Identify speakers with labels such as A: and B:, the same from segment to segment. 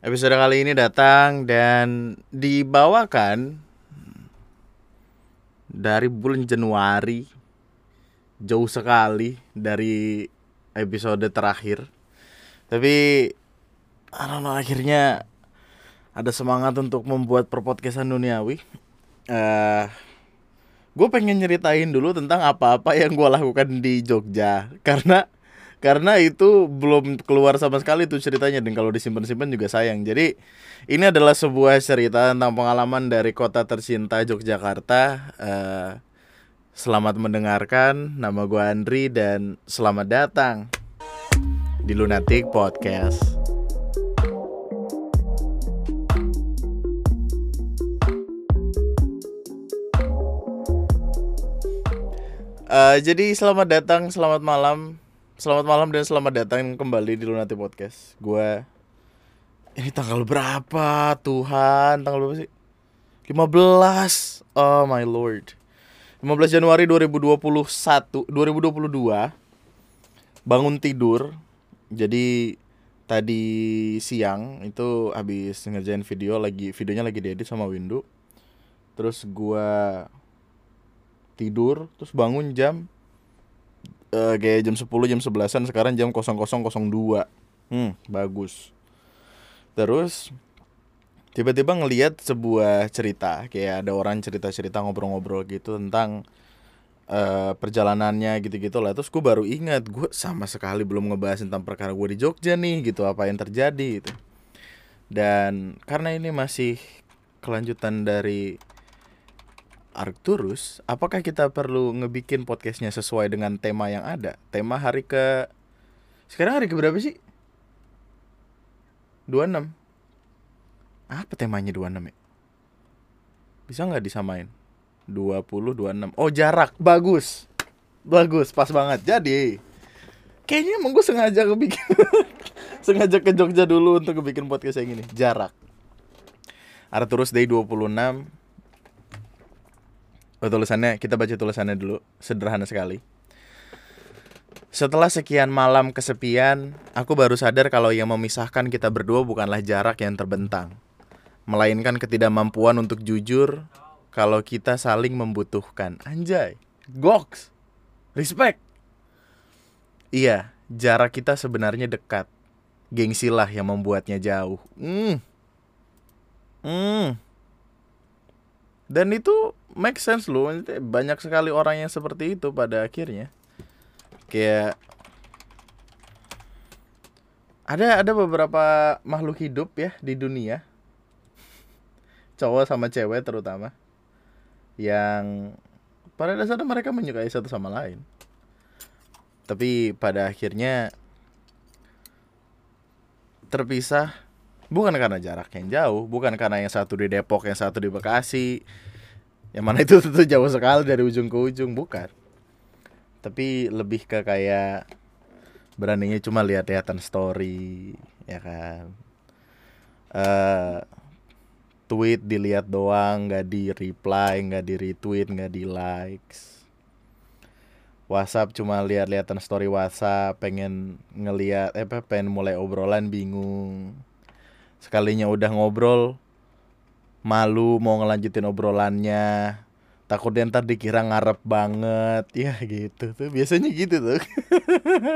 A: Episode kali ini datang dan dibawakan dari bulan Januari jauh sekali dari episode terakhir. Tapi I don't know, akhirnya ada semangat untuk membuat perpodcastan duniawi. Eh gue pengen nyeritain dulu tentang apa-apa yang gue lakukan di Jogja karena karena itu belum keluar sama sekali tuh ceritanya dan kalau disimpan-simpan juga sayang. Jadi ini adalah sebuah cerita tentang pengalaman dari kota tercinta Yogyakarta. Eh, selamat mendengarkan. Nama gue Andri dan selamat datang di Lunatic Podcast. Eh, jadi selamat datang, selamat malam, selamat malam dan selamat datang kembali di Lunati Podcast. Gue ini tanggal berapa Tuhan? Tanggal berapa sih? 15. Oh my lord. 15 Januari 2021, 2022. Bangun tidur. Jadi tadi siang itu habis ngerjain video lagi videonya lagi diedit sama Windu. Terus gua tidur terus bangun jam eh kayak jam 10 jam 11-an sekarang jam 00.02 hmm. Bagus. Terus tiba-tiba ngelihat sebuah cerita kayak ada orang cerita-cerita ngobrol-ngobrol gitu tentang eh perjalanannya gitu-gitu lah terus gue baru ingat gue sama sekali belum ngebahas tentang perkara gue di Jogja nih gitu apa yang terjadi gitu. Dan karena ini masih kelanjutan dari Arcturus, apakah kita perlu ngebikin podcastnya sesuai dengan tema yang ada? Tema hari ke... Sekarang hari ke berapa sih? 26 Apa temanya 26 ya? Bisa nggak disamain? 20, 26 Oh jarak, bagus. Bagus, pas banget. Jadi Kayaknya emang gue sengaja kebikin Sengaja ke Jogja dulu untuk kebikin podcast yang ini. Jarak. Arcturus Day 26 Oh, tulisannya kita baca tulisannya dulu, sederhana sekali. Setelah sekian malam kesepian, aku baru sadar kalau yang memisahkan kita berdua bukanlah jarak yang terbentang, melainkan ketidakmampuan untuk jujur kalau kita saling membutuhkan. Anjay, goks, respect. Iya, jarak kita sebenarnya dekat. Gengsilah yang membuatnya jauh. Hmm. Hmm. Dan itu make sense loh banyak sekali orang yang seperti itu pada akhirnya. Kayak ada ada beberapa makhluk hidup ya di dunia. Cowok sama cewek terutama. Yang pada dasarnya mereka menyukai satu sama lain. Tapi pada akhirnya terpisah bukan karena jarak yang jauh bukan karena yang satu di Depok yang satu di Bekasi. Yang mana itu tentu jauh sekali dari ujung ke ujung bukan. Tapi lebih ke kayak beraninya cuma lihat-lihatan story ya kan? Eh tweet dilihat doang nggak di reply nggak di retweet nggak di likes WhatsApp cuma lihat-lihatan story WhatsApp pengen ngeliat eh pengen mulai obrolan bingung sekalinya udah ngobrol malu mau ngelanjutin obrolannya takutnya ntar dikira ngarep banget. Ya gitu tuh biasanya gitu tuh.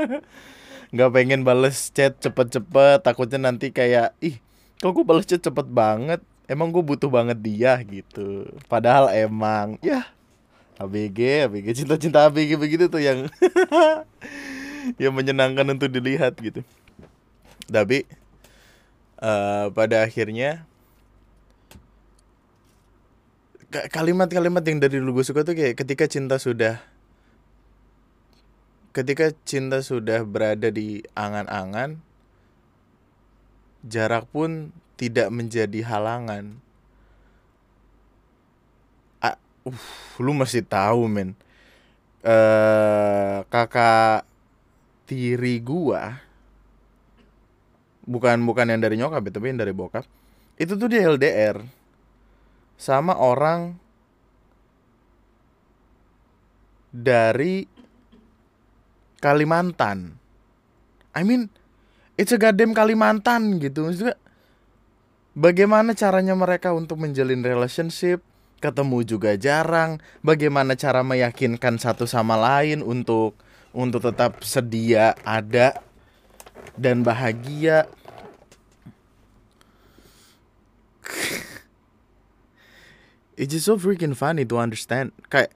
A: Nggak pengen bales chat cepet-cepet takutnya nanti kayak ih kok gue bales chat cepet banget? Emang gue butuh banget dia gitu. Padahal emang ya ABG ABG cinta-cinta ABG begitu tuh yang yang menyenangkan untuk dilihat gitu. Tapi eh, pada akhirnya ka- kalimat-kalimat yang dari dulu gue suka tuh kayak ketika cinta sudah ketika cinta sudah berada di angan-angan jarak pun tidak menjadi halangan. Ah, uh, lu masih tahu men. Eh kakak tiri gua bukan bukan yang dari nyokap ya, tapi yang dari bokap. Itu tuh dia LDR sama orang dari Kalimantan. I mean, it's a goddamn Kalimantan gitu. Maksudnya bagaimana caranya mereka untuk menjalin relationship? Ketemu juga jarang. Bagaimana cara meyakinkan satu sama lain untuk untuk tetap sedia ada dan bahagia. It's just so freaking funny to understand. Kayak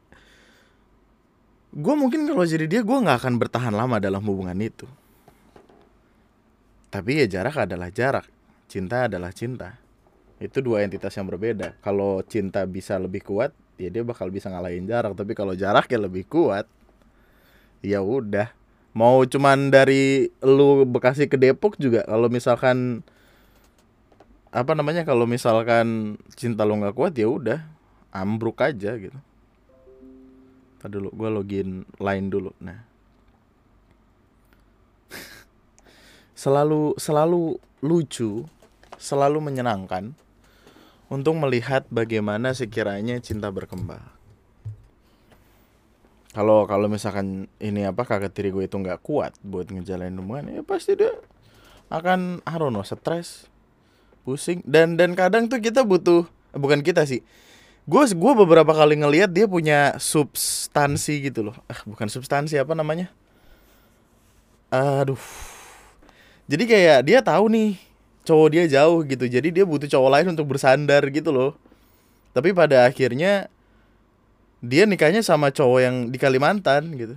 A: gue mungkin kalau jadi dia gue nggak akan bertahan lama dalam hubungan itu. Tapi ya jarak adalah jarak. Cinta adalah cinta. Itu dua entitas yang berbeda. Kalau cinta bisa lebih kuat ya dia bakal bisa ngalahin jarak. Tapi kalau jaraknya lebih kuat ya udah mau cuman dari lu Bekasi ke Depok juga? Kalau misalkan apa namanya kalau misalkan cinta lo nggak kuat ya udah ambruk aja gitu. Tadi dulu gue login lain dulu. Nah. Selalu selalu lucu selalu menyenangkan untuk melihat bagaimana sekiranya cinta berkembang kalau kalau misalkan ini apa kakak tiri gue itu nggak kuat buat ngejalanin hubungan ya pasti dia akan I don't stres pusing. Dan dan kadang tuh kita butuh bukan kita sih. Gue gue beberapa kali ngelihat dia punya substansi gitu loh. Ah bukan substansi apa namanya? Aduh. Jadi kayak dia tahu nih cowok dia jauh gitu. Jadi dia butuh cowok lain untuk bersandar gitu loh. Tapi pada akhirnya dia nikahnya sama cowok yang di Kalimantan gitu.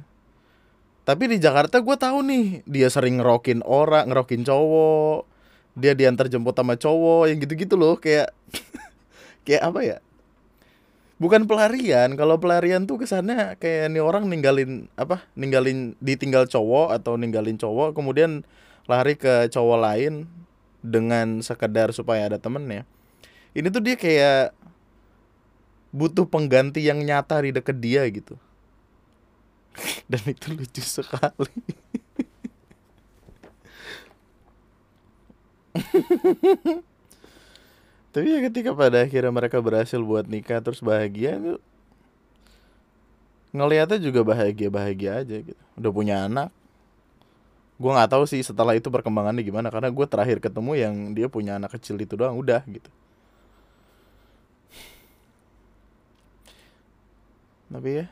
A: Tapi di Jakarta gue tahu nih dia sering ngerokin orang ngerokin cowok. Dia diantar jemput sama cowok yang gitu-gitu loh kayak kayak apa ya? Bukan pelarian kalau pelarian tuh kesannya kayak nih orang ninggalin apa ninggalin ditinggal cowok atau ninggalin cowok kemudian lari ke cowok lain dengan sekedar supaya ada temennya. Ini tuh dia kayak butuh pengganti yang nyata di deket dia gitu. Dan itu lucu sekali. Tapi ya ketika pada akhirnya mereka berhasil buat nikah terus bahagia itu ngelihatnya juga bahagia bahagia aja gitu. Udah punya anak. Gue nggak tahu sih setelah itu perkembangannya gimana karena gue terakhir ketemu yang dia punya anak kecil itu doang udah gitu tapi ya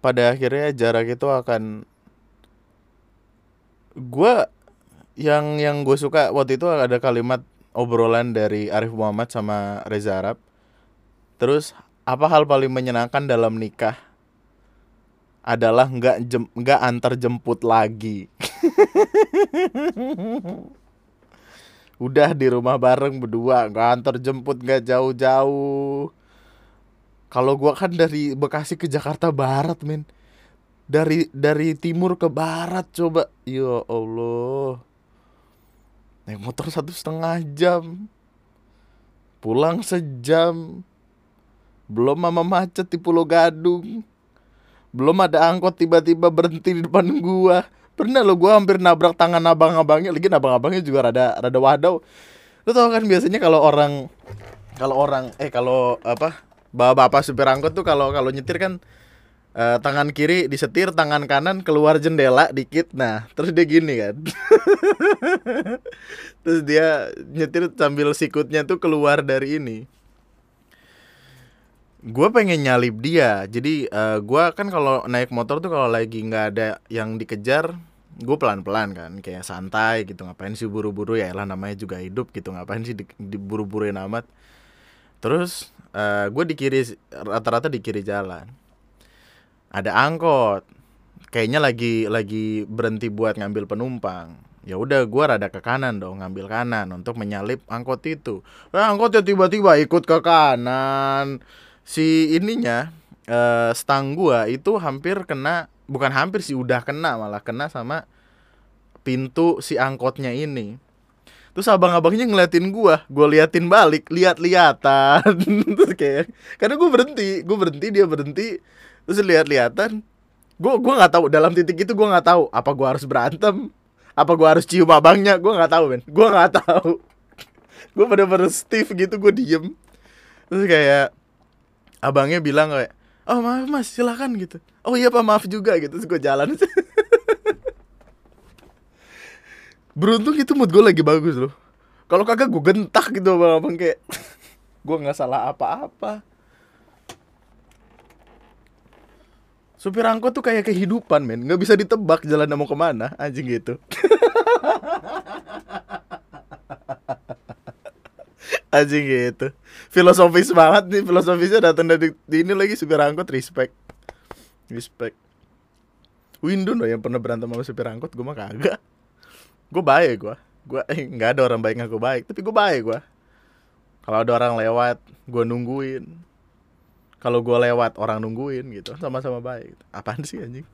A: pada akhirnya jarak itu akan gue yang yang gue suka waktu itu ada kalimat obrolan dari Arif Muhammad sama Reza Arab. Terus apa hal paling menyenangkan dalam nikah? Adalah nggak jem, nggak antar jemput lagi. Udah di rumah bareng berdua, nggak antar jemput nggak jauh-jauh. Kalau gua kan dari Bekasi ke Jakarta Barat, men. Dari dari timur ke barat coba. Ya Allah. Naik motor satu setengah jam. Pulang sejam. Belum mama macet di Pulau Gadung. Belum ada angkot tiba-tiba berhenti di depan gua. Pernah lo gua hampir nabrak tangan abang-abangnya. Lagi abang-abangnya juga rada rada wadau lo tau kan biasanya kalau orang kalau orang eh kalau apa bapak-bapak supir angkot tuh kalau kalau nyetir kan uh, tangan kiri disetir, tangan kanan keluar jendela dikit. Nah, terus dia gini kan. terus dia nyetir sambil sikutnya tuh keluar dari ini. Gue pengen nyalip dia. Jadi uh, eh, gue kan kalau naik motor tuh kalau lagi nggak ada yang dikejar, gue pelan-pelan kan, kayak santai gitu. Ngapain sih buru-buru ya? Lah namanya juga hidup gitu. Ngapain sih diburu-buruin amat? Terus uh, eh, gue di kiri rata-rata di kiri jalan. Ada angkot. Kayaknya lagi lagi berhenti buat ngambil penumpang. Ya udah gue rada ke kanan dong ngambil kanan untuk menyalip angkot itu. Eh, angkotnya tiba-tiba ikut ke kanan. Si ininya eh, stang gue itu hampir kena bukan hampir sih udah kena malah kena sama pintu si angkotnya ini terus abang-abangnya ngeliatin gue gue liatin balik lihat-lihatan terus kayak karena gue berhenti gue berhenti dia berhenti terus lihat-lihatan gue gue nggak tahu dalam titik itu gue nggak tahu apa gue harus berantem apa gue harus cium abangnya gue nggak tahu men. Gue nggak tahu. Gue pada-pada stiff gitu gue diem. Terus kayak abangnya bilang kayak oh maaf mas silakan gitu. Oh iya pak maaf juga gitu. Terus gue jalan beruntung itu mood gue lagi bagus loh. Kalau kagak gue gentak gitu bang abang kayak gue nggak salah apa-apa. Supir angkot tuh kayak kehidupan men. Nggak bisa ditebak jalan mau ke mana anjing gitu. Anjing gitu. Filosofis banget nih filosofisnya datang dari ini lagi supir angkot respect. Respect. Windun loh yang pernah berantem sama supir angkot gue mah kagak gue baik gue gue eh, nggak ada orang baik ngaku baik tapi gue baik gue kalau ada orang lewat gue nungguin. Kalau gue lewat orang nungguin gitu. Sama-sama baik. Apaan sih anjing?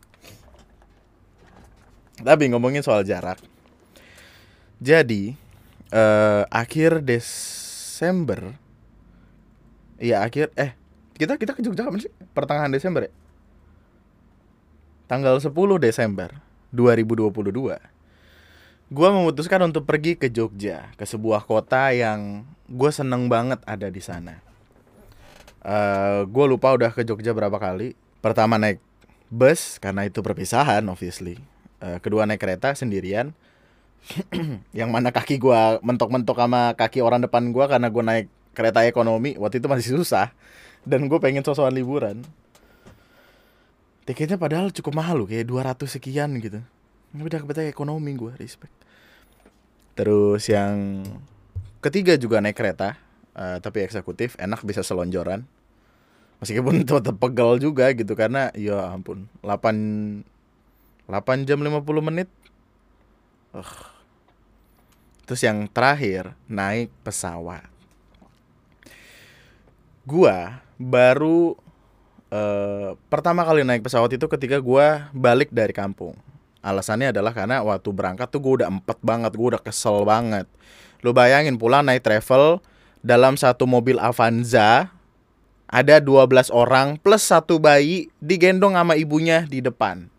A: Tapi ngomongin soal jarak. Jadi eh, akhir Desember iya akhir eh kita kita ke Jogja kapan sih? Pertengahan Desember ya? Tanggal 10 Desember 2022 gue memutuskan untuk pergi ke Jogja ke sebuah kota yang gue seneng banget ada di sana. Uh, gue lupa udah ke Jogja berapa kali. Pertama naik bus karena itu perpisahan obviously. Uh, kedua naik kereta sendirian. Yang mana kaki gue mentok-mentok sama kaki orang depan gue karena gue naik kereta ekonomi waktu itu masih susah. Dan gue pengen sosokan liburan. Tiketnya padahal cukup mahal loh kayak 200 sekian gitu udah kebetulan ekonomi gue respect. Terus yang ketiga juga naik kereta uh, tapi eksekutif enak bisa selonjoran. Meskipun tetap pegel juga gitu karena ya ampun 8 8 jam 50 menit. Uh. terus yang terakhir naik pesawat. Gua baru uh, pertama kali naik pesawat itu ketika gua balik dari kampung alasannya adalah karena waktu berangkat tuh gue udah empet banget gue udah kesel banget. Lu bayangin pulang naik travel dalam satu mobil Avanza ada 12 orang plus satu bayi digendong sama ibunya di depan.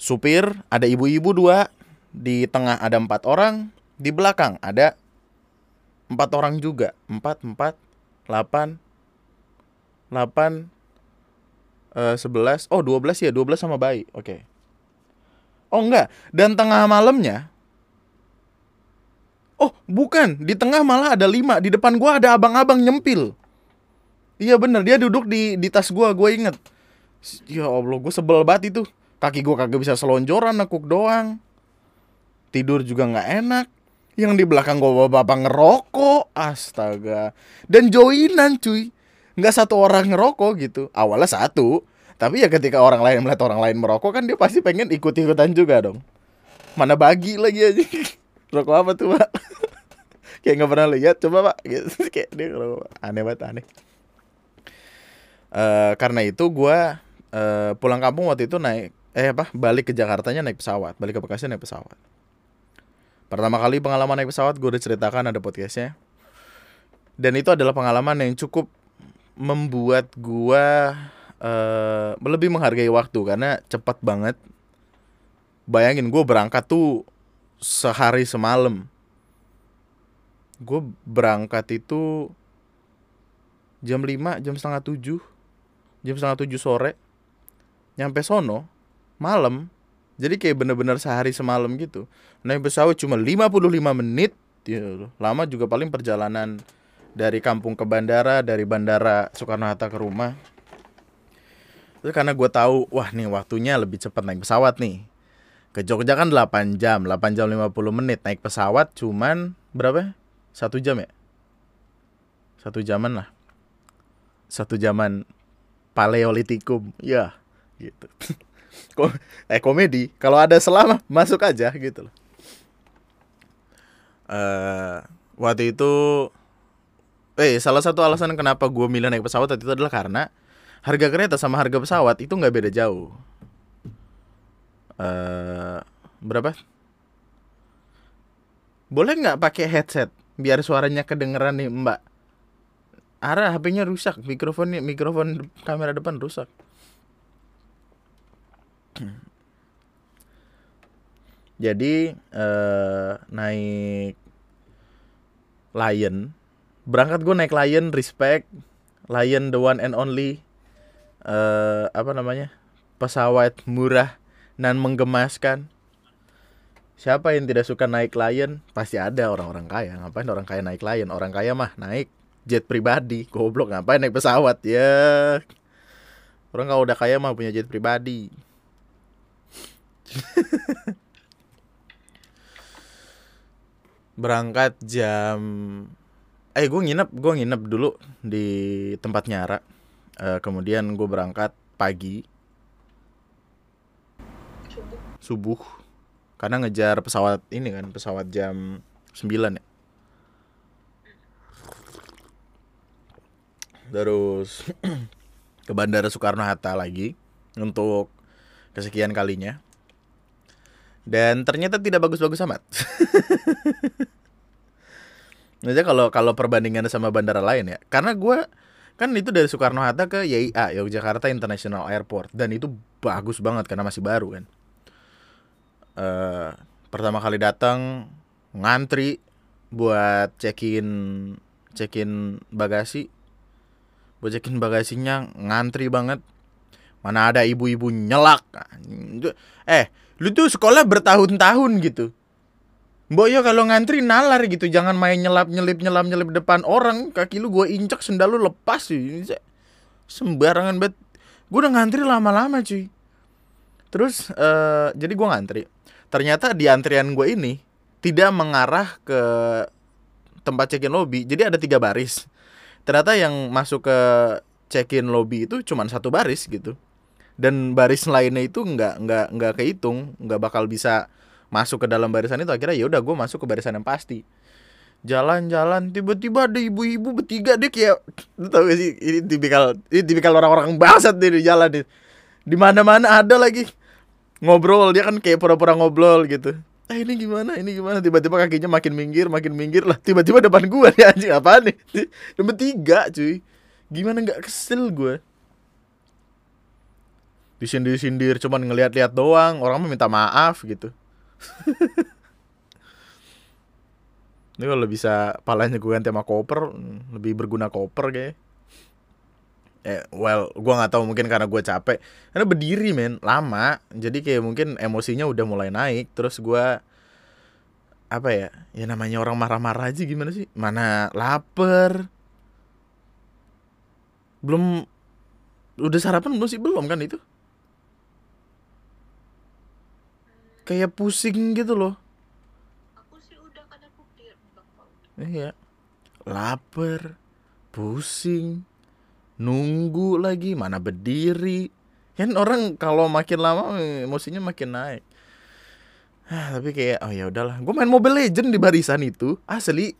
A: Supir ada ibu-ibu dua di tengah ada empat orang di belakang ada empat orang juga. Empat empat delapan delapan eh, sebelas. Oh dua belas ya dua belas sama bayi. Oke. okay. Oh enggak, dan tengah malamnya Oh bukan, di tengah malah ada lima. Di depan gua ada abang-abang nyempil. Iya bener, dia duduk di, di tas gua, gue inget. Ya Allah, gue sebel banget itu. Kaki gua kagak bisa selonjoran, nekuk doang. Tidur juga nggak enak. Yang di belakang gua bapak ngerokok. Astaga. Dan joinan cuy. Nggak satu orang ngerokok gitu. Awalnya satu tapi ya ketika orang lain melihat orang lain merokok kan dia pasti pengen ikut-ikutan juga dong. Mana bagi lagi aja. Rokok apa tuh, Pak? kayak nggak pernah lihat, coba, Pak. Gitu. kayak dia rokok aneh banget aneh. Uh, karena itu gue uh, pulang kampung waktu itu naik eh apa balik ke Jakartanya naik pesawat balik ke Bekasi naik pesawat pertama kali pengalaman naik pesawat gue udah ceritakan ada podcastnya dan itu adalah pengalaman yang cukup membuat gue uh, lebih menghargai waktu karena cepat banget. Bayangin gue berangkat tuh sehari semalam. Gue berangkat itu jam 5, jam setengah 7 Jam setengah 7 sore. Nyampe sono Malam. Jadi kayak bener-bener sehari semalam gitu. Naik pesawat cuma 55 menit. Ya, Lama juga paling perjalanan Dari kampung ke bandara Dari bandara Soekarno-Hatta ke rumah Terus karena gue tahu, wah nih waktunya lebih cepat naik pesawat nih. Ke Jogja kan 8 jam, 8 jam 50 menit. Naik pesawat cuman berapa? Satu jam ya? Satu jaman lah. Satu jaman paleolitikum. Ya, gitu. eh komedi, kalau ada selama masuk aja gitu loh. Uh, waktu itu eh salah satu alasan kenapa gue milih naik pesawat itu adalah karena harga kereta sama harga pesawat itu nggak beda jauh. Uh, berapa? Boleh nggak pakai headset biar suaranya kedengeran nih Mbak? Arah HP-nya rusak, mikrofonnya mikrofon kamera depan rusak. Jadi uh, naik Lion, berangkat gue naik Lion, respect, Lion the one and only uh, apa namanya pesawat murah dan menggemaskan Siapa yang tidak suka naik Lion? Pasti ada orang-orang kaya. Ngapain orang kaya naik Lion? Orang kaya mah naik jet pribadi. Goblok ngapain naik pesawat? Ya. Orang kalau udah kaya mah punya jet pribadi. Berangkat jam eh gue nginep gue nginep dulu di tempat nyara uh, kemudian gue berangkat pagi.
B: Subuh.
A: Karena ngejar pesawat ini kan pesawat jam 9 ya. Terus ke bandara Soekarno Hatta lagi untuk kesekian kalinya. Dan ternyata tidak bagus-bagus amat. Maksudnya kalau kalau perbandingan sama bandara lain ya, karena gue kan itu dari Soekarno Hatta ke YIA Yogyakarta International Airport dan itu bagus banget karena masih baru kan. Uh, pertama kali datang ngantri buat check-in check-in bagasi, buat check-in bagasinya ngantri banget. Mana ada ibu-ibu nyelak. Eh, lu tuh sekolah bertahun-tahun gitu Mbok yo kalau ngantri nalar gitu, jangan main nyelap nyelip nyelap nyelip depan orang, kaki lu gue injak sendal lu lepas sih. Sembarangan banget. Gue udah ngantri lama-lama cuy. Terus uh, jadi gue ngantri. Ternyata di antrian gue ini tidak mengarah ke tempat check-in lobby. Jadi ada tiga baris. Ternyata yang masuk ke check-in lobby itu cuma satu baris gitu. Dan baris lainnya itu nggak nggak nggak kehitung, nggak bakal bisa masuk ke dalam barisan itu akhirnya ya udah gue masuk ke barisan yang pasti. Jalan-jalan tiba-tiba ada ibu-ibu bertiga deh kayak tau gak sih ini tipikal ini tipikal orang-orang bangsat deh di jalan nih. Di mana-mana ada lagi. Ngobrol dia kan kayak pura-pura ngobrol gitu. Eh ini gimana ini gimana? Tiba-tiba kakinya makin minggir makin minggir lah. Tiba-tiba depan gua nih anjing apa nih? Nomor tiga cuy. Gimana nggak kesel gue disindir-sindir cuman ngeliat-liat doang. Orang minta maaf gitu Ini kalau bisa palanya gue ganti sama koper, lebih berguna koper kayak. Eh, well, gue nggak tahu mungkin karena gue capek. Karena berdiri men, lama. Jadi kayak mungkin emosinya udah mulai naik. Terus gue apa ya? Ya namanya orang marah-marah aja gimana sih? Mana lapar. Belum udah sarapan belum sih? Belum kan itu? Kayak pusing gitu loh.
B: Aku sih udah kan aku
A: iya. Lapar pusing nunggu lagi mana berdiri. Kan orang kalau makin lama emosinya makin naik. Ah, tapi kayak oh ya udahlah. Gue main Mobile Legend di barisan itu asli.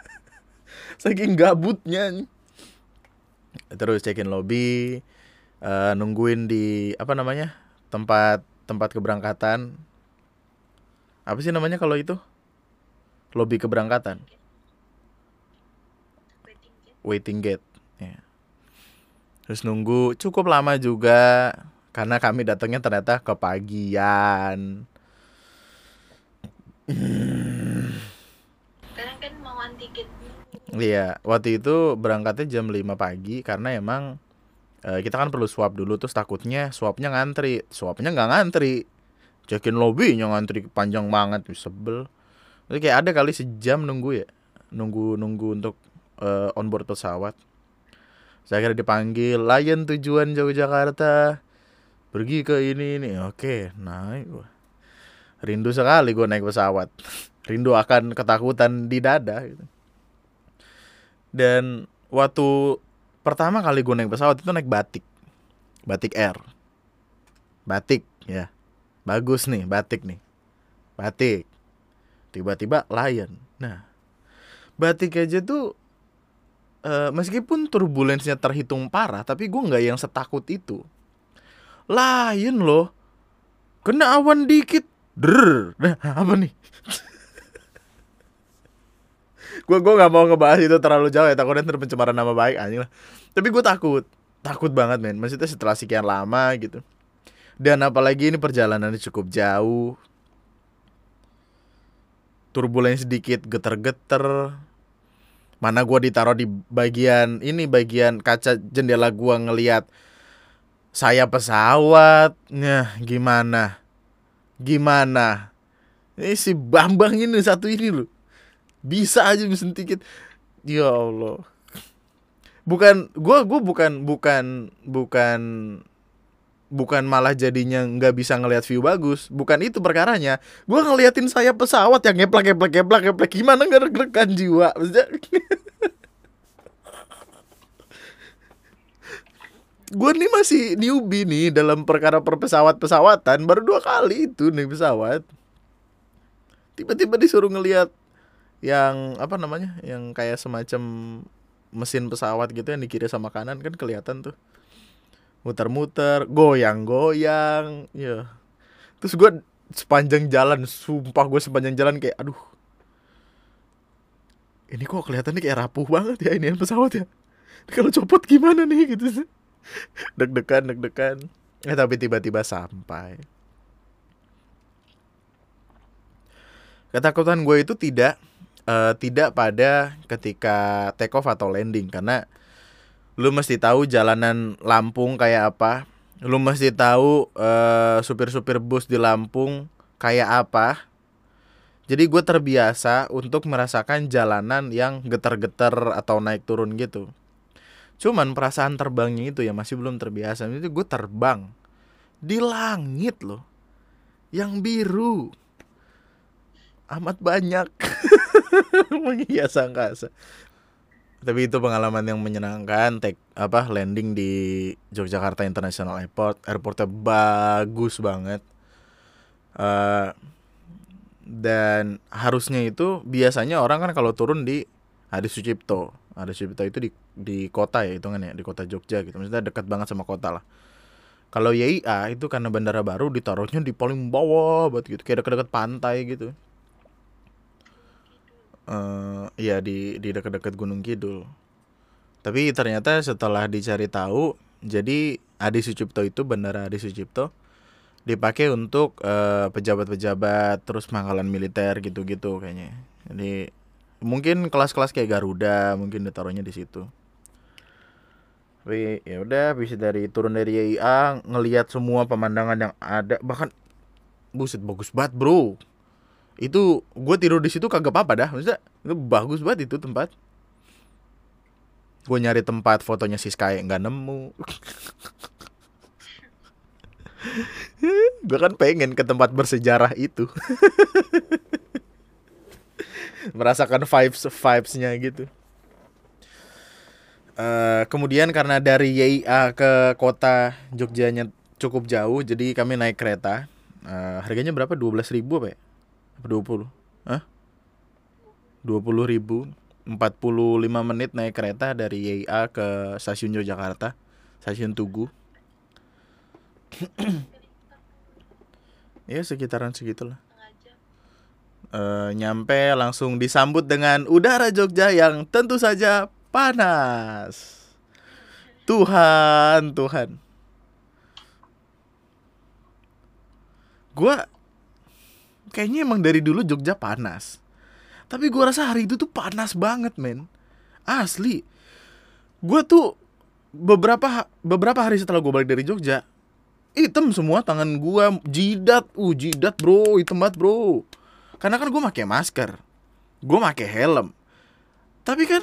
A: Saking gabutnya. Terus cekin lobby uh, nungguin di apa namanya tempat tempat keberangkatan. Apa sih namanya kalau itu? Lobby keberangkatan. Waiting gate. Ya. terus nunggu cukup lama juga. Karena kami datangnya ternyata kepagian.
B: Sekarang kan mau antigen
A: iya waktu itu berangkatnya jam 5 pagi karena emang uh, kita kan perlu swab dulu terus takutnya swabnya ngantri. Swabnya nggak ngantri. Cekin lobbynya ngantri panjang banget. Sebel. Jadi kayak ada kali sejam nunggu ya. Nunggu nunggu untuk uh, on board pesawat. Saya kira dipanggil Lion tujuan jauh Jakarta pergi ke ini ini. Oke naik rindu sekali gue naik pesawat. Rindu akan ketakutan di dada gitu. dan waktu pertama kali gue naik pesawat itu naik batik. Batik air. Batik ya. Bagus nih batik nih. Batik. Tiba-tiba lion. Nah batik aja tuh uh, meskipun turbulensinya terhitung parah tapi gue nggak yang setakut itu. Lion loh. Kena awan dikit. Der nah apa nih gue gue nggak mau ngebahas itu terlalu jauh ya takutnya ntar pencemaran nama baik anjing lah. Tapi gue takut takut banget men. Maksudnya setelah sekian lama gitu. Dan apalagi ini perjalanannya cukup jauh. Turbulensi sedikit geter-geter. Mana gue ditaruh di bagian ini bagian kaca jendela gue ngeliat saya pesawat. Nah gimana? Gimana? Ini si Bambang ini satu ini loh. Bisa aja mesen tiket. Ya Allah. Bukan gua gua bukan bukan bukan bukan malah jadinya nggak bisa ngelihat view bagus. Bukan itu perkaranya. Gua ngeliatin saya pesawat yang ngeplak ngeplak ngeplak ngeplak gimana ngeregekan jiwa. Maksudnya gue nih masih newbie nih dalam perkara perpesawat-pesawatan baru dua kali itu nih pesawat tiba-tiba disuruh ngelihat yang apa namanya yang kayak semacam mesin pesawat gitu yang di kiri sama kanan kan kelihatan tuh. Muter-muter goyang-goyang ya terus gue sepanjang jalan sumpah gue sepanjang jalan kayak aduh. Ini kok kelihatannya kayak rapuh banget ya ini pesawat ya? Kalau copot gimana nih gitu deg-degan deg-degan. Eh tapi tiba-tiba sampai. Ketakutan gue itu tidak eh, tidak pada ketika take off atau landing. Karena lu mesti tahu jalanan Lampung kayak apa. Lu mesti tahu eh, supir-supir bus di Lampung kayak apa. Jadi gue terbiasa untuk merasakan jalanan yang getar-getar atau naik turun gitu. Cuman perasaan terbangnya itu ya masih belum terbiasa. Itu gue terbang di langit loh, yang biru, amat banyak menghias angkasa. Tapi itu pengalaman yang menyenangkan. Take apa landing di Yogyakarta International Airport. Airportnya bagus banget. Uh, dan harusnya itu biasanya orang kan kalau turun di Adi Sucipto ada Sucipto itu di di kota ya hitungan ya di kota Jogja gitu maksudnya dekat banget sama kota lah kalau YIA itu karena bandara baru ditaruhnya di paling bawah buat gitu kayak dekat-dekat pantai gitu uh, ya di di dekat-dekat Gunung Kidul. Tapi ternyata setelah dicari tahu jadi Adi Sucipto itu bandara Adi Sucipto dipakai untuk pejabat pejabat-pejabat terus pangkalan militer gitu-gitu kayaknya. Jadi mungkin kelas-kelas kayak Garuda mungkin ditaruhnya di situ. Tapi ya udah bisa dari turun dari YIA ngelihat semua pemandangan yang ada bahkan buset bagus banget bro itu gue tidur di situ kagak apa-apa dah. Maksudnya itu bagus banget itu tempat. Gue nyari tempat fotonya si Sky nggak nemu. Gue kan pengen ke tempat bersejarah itu. Merasakan vibes vibesnya gitu. Uh, kemudian karena dari YIA ke kota Jogjanya cukup jauh jadi kami naik kereta. Uh, harganya berapa? Dua belas ribu apa ya dua puluh. Ah dua puluh ribu. Empat puluh lima menit naik kereta dari YIA ke stasiun Yogyakarta stasiun Tugu. Ya sekitaran segitulah. Uh, nyampe langsung disambut dengan udara Jogja yang tentu saja panas. Tuhan, Tuhan. Gua kayaknya emang dari dulu Jogja panas. Tapi gua rasa hari itu tuh panas banget, men. Asli. Gua tuh beberapa beberapa hari setelah gue balik dari Jogja, hitam semua tangan gua, jidat, uh jidat bro, hitam banget bro. Karena kan gue pakai masker. Gue pakai helm. Tapi kan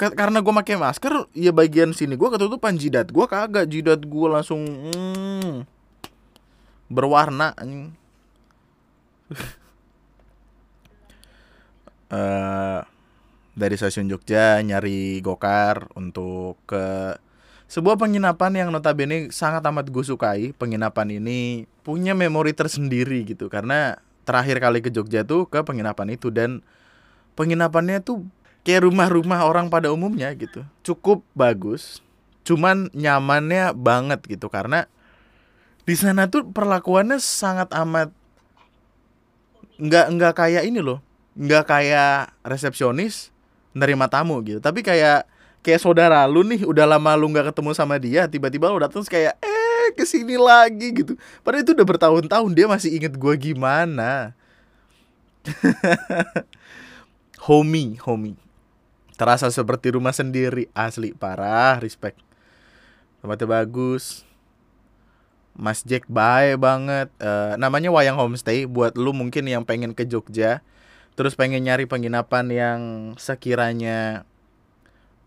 A: karena gue pakai masker ya bagian sini gue ketutupan. Jidat gue kagak. Jidat gue langsung hmm, berwarna uh, dari stasiun Jogja nyari gokar untuk ke sebuah penginapan yang notabene sangat amat gue sukai penginapan ini punya memori tersendiri gitu karena terakhir kali ke Jogja tuh ke penginapan itu dan penginapannya tuh kayak rumah-rumah orang pada umumnya gitu. Cukup bagus. Cuman nyamannya banget gitu karena di sana tuh perlakuannya sangat amat nggak nggak kayak ini loh. Nggak kayak resepsionis nerima tamu gitu. Tapi kayak kayak saudara lu nih udah lama lu nggak ketemu sama dia tiba-tiba lu datang kayak eh ke sini lagi gitu. Padahal itu udah bertahun-tahun dia masih inget gue gimana. Homie homie. Terasa seperti rumah sendiri. Asli parah respect. Tempatnya bagus Mas Jack baik banget. Eh, namanya Wayang Homestay buat lu mungkin yang pengen ke Jogja, terus pengen nyari penginapan yang sekiranya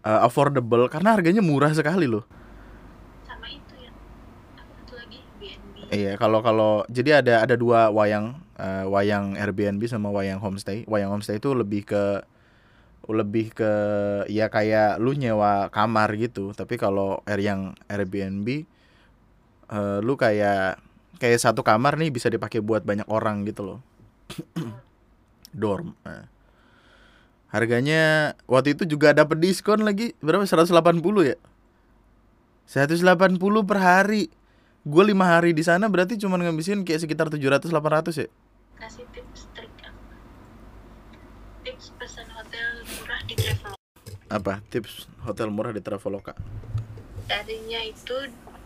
A: eh, affordable karena harganya murah sekali loh.
B: sama itu ya apa satu lagi BNB
A: Iya, kalau kalau jadi ada ada dua wayang eh, wayang Airbnb sama wayang homestay. Wayang homestay itu lebih ke lebih ke ya kayak lu nyewa kamar gitu. Tapi kalau air yang Airbnb eh, lu kayak kayak satu kamar nih bisa dipakai buat banyak orang gitu loh. Dorm. Nah. Harganya waktu itu juga dapat diskon lagi berapa 180 ya? 180 per hari. Gue lima hari di sana berarti cuma ngabisin kayak sekitar 700 800 ya.
B: kasih tips trik tips pesan hotel murah di travel
A: Apa? Tips hotel murah di Traveloka.
B: tadinya itu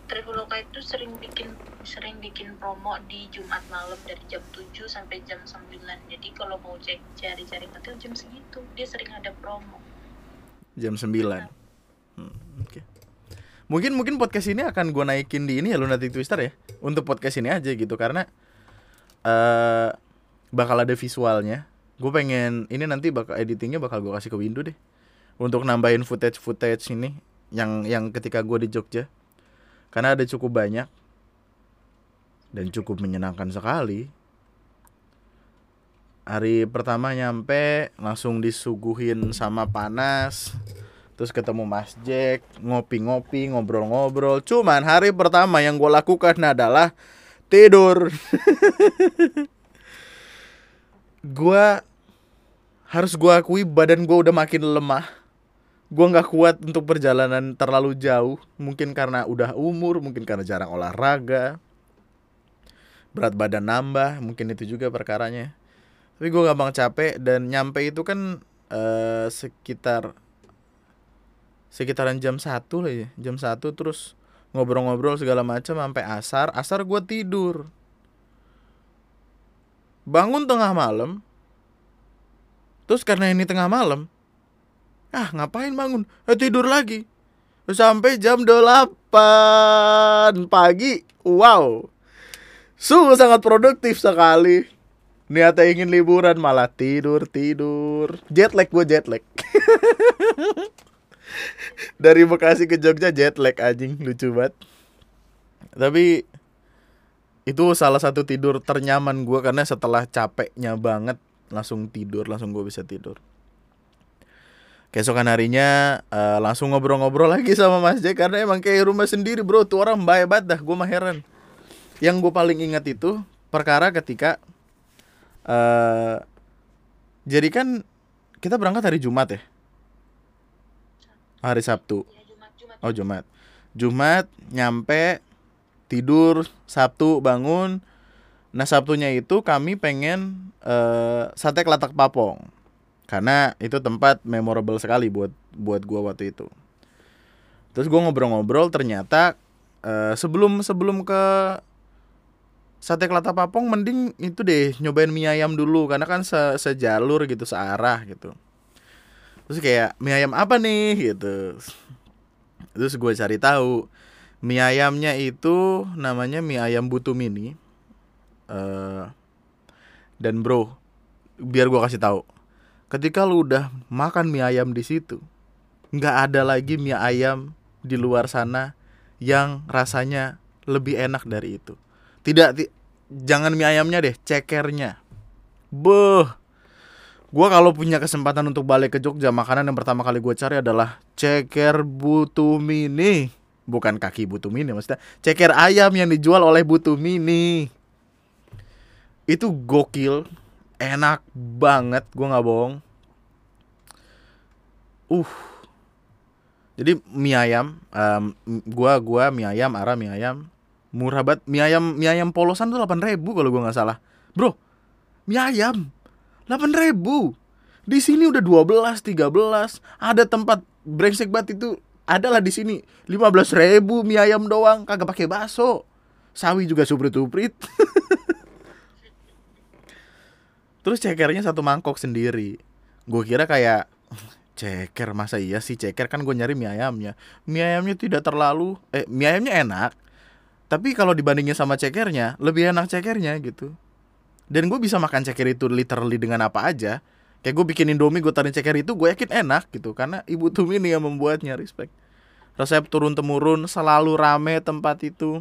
B: Traveloka itu sering bikin sering bikin promo di Jumat malam dari jam 7 sampai jam 9 jadi kalau mau cek cari-cari hotel jam segitu dia sering ada promo
A: Jam 9. Hmm, Oke. Mungkin mungkin podcast ini akan gue naikin di ini ya Lunatic Twister ya. Untuk podcast ini aja gitu karena eh bakal ada visualnya. Gue pengen ini nanti bakal editingnya bakal gue kasih ke Windu deh. Untuk nambahin footage footage ini yang yang ketika gue di Jogja. Karena ada cukup banyak dan cukup menyenangkan sekali. Hari pertama nyampe langsung disuguhin sama panas. Terus ketemu Mas Jack, ngopi-ngopi, ngobrol-ngobrol. Cuman hari pertama yang gue lakukan adalah tidur. gua harus gua akui badan gua udah makin lemah. Gua nggak kuat untuk perjalanan terlalu jauh. Mungkin karena udah umur, mungkin karena jarang olahraga. Berat badan nambah, mungkin itu juga perkaranya. Tapi gua gampang capek dan nyampe itu kan eh, sekitar sekitaran jam satu lah ya jam satu terus ngobrol-ngobrol segala macam sampai asar asar gue tidur bangun tengah malam terus karena ini tengah malam ah ngapain bangun? Eh, tidur lagi. Sampai jam 8 pagi. Wow. Sungguh sangat produktif sekali. Niatnya ingin liburan malah tidur tidur. Jet lag gue jet lag. Dari Bekasi ke Jogja jet lag anjing. Lucu banget. Tapi itu salah satu tidur ternyaman gue karena setelah capeknya banget langsung tidur langsung gue bisa tidur keesokan harinya eh, langsung ngobrol-ngobrol lagi sama Mas Jack karena emang kayak rumah sendiri bro. Tuh orang baik banget dah gue mah heran. Yang gue paling ingat itu perkara ketika eh jadi kan kita berangkat hari Jumat ya? Hari Sabtu.
B: Ya Jumat.
A: Oh Jumat. Jumat nyampe tidur Sabtu bangun. Nah Sabtunya itu kami pengen eh, sate kelatak papong karena itu tempat memorable sekali buat buat gua waktu itu. Terus gua ngobrol-ngobrol ternyata eh, sebelum sebelum ke sate kelatak papong mending itu deh nyobain mie ayam dulu karena kan se- sejalur gitu searah gitu. Terus kayak mie ayam apa nih gitu. Terus gue cari tahu mie ayamnya itu namanya mie ayam butu mini. Eh dan bro, biar gue kasih tahu, ketika lu udah makan mie ayam di situ, nggak ada lagi mie ayam di luar sana yang rasanya lebih enak dari itu. Tidak, ti- jangan mie ayamnya deh, cekernya. Beuh, Gua kalau punya kesempatan untuk balik ke Jogja, makanan yang pertama kali gue cari adalah ceker butu mini. Bukan kaki butu mini maksudnya. Ceker ayam yang dijual oleh butu mini. Itu gokil, enak banget, gua nggak bohong. Uh. Jadi mie ayam, em, gua gua mie ayam, Ara mie ayam, murah banget. Mie ayam mie ayam polosan tuh 8.000 kalau gua nggak salah. Bro, mie ayam 8000 Di sini udah 12, 13. Ada tempat brengsek banget itu adalah di sini 15.000 mie ayam doang, kagak pakai bakso. Sawi juga suprit-suprit. Terus cekernya satu mangkok sendiri. Gue kira kayak ceker masa iya sih ceker kan gue nyari mie ayamnya. Mie ayamnya tidak terlalu eh mie ayamnya enak. tapi kalau dibandingin sama cekernya lebih enak cekernya gitu dan gue bisa makan ceker itu literally dengan apa aja kayak gue bikin indomie gue taruh ceker itu gue yakin enak gitu karena ibu Tumi ini yang membuatnya respect resep turun temurun selalu rame tempat itu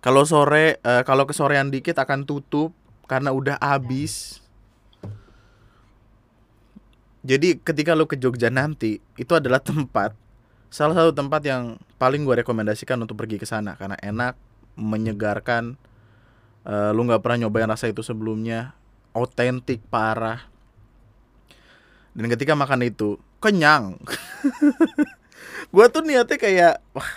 A: kalau sore eh, kalau kesorean dikit akan tutup karena udah habis. Jadi ketika lo ke Jogja nanti itu adalah tempat salah satu tempat yang paling gue rekomendasikan untuk pergi ke sana. Karena enak menyegarkan Eh, lu nggak pernah nyobain rasa itu sebelumnya otentik parah. Dan ketika makan itu kenyang. Gue tuh niatnya kayak wah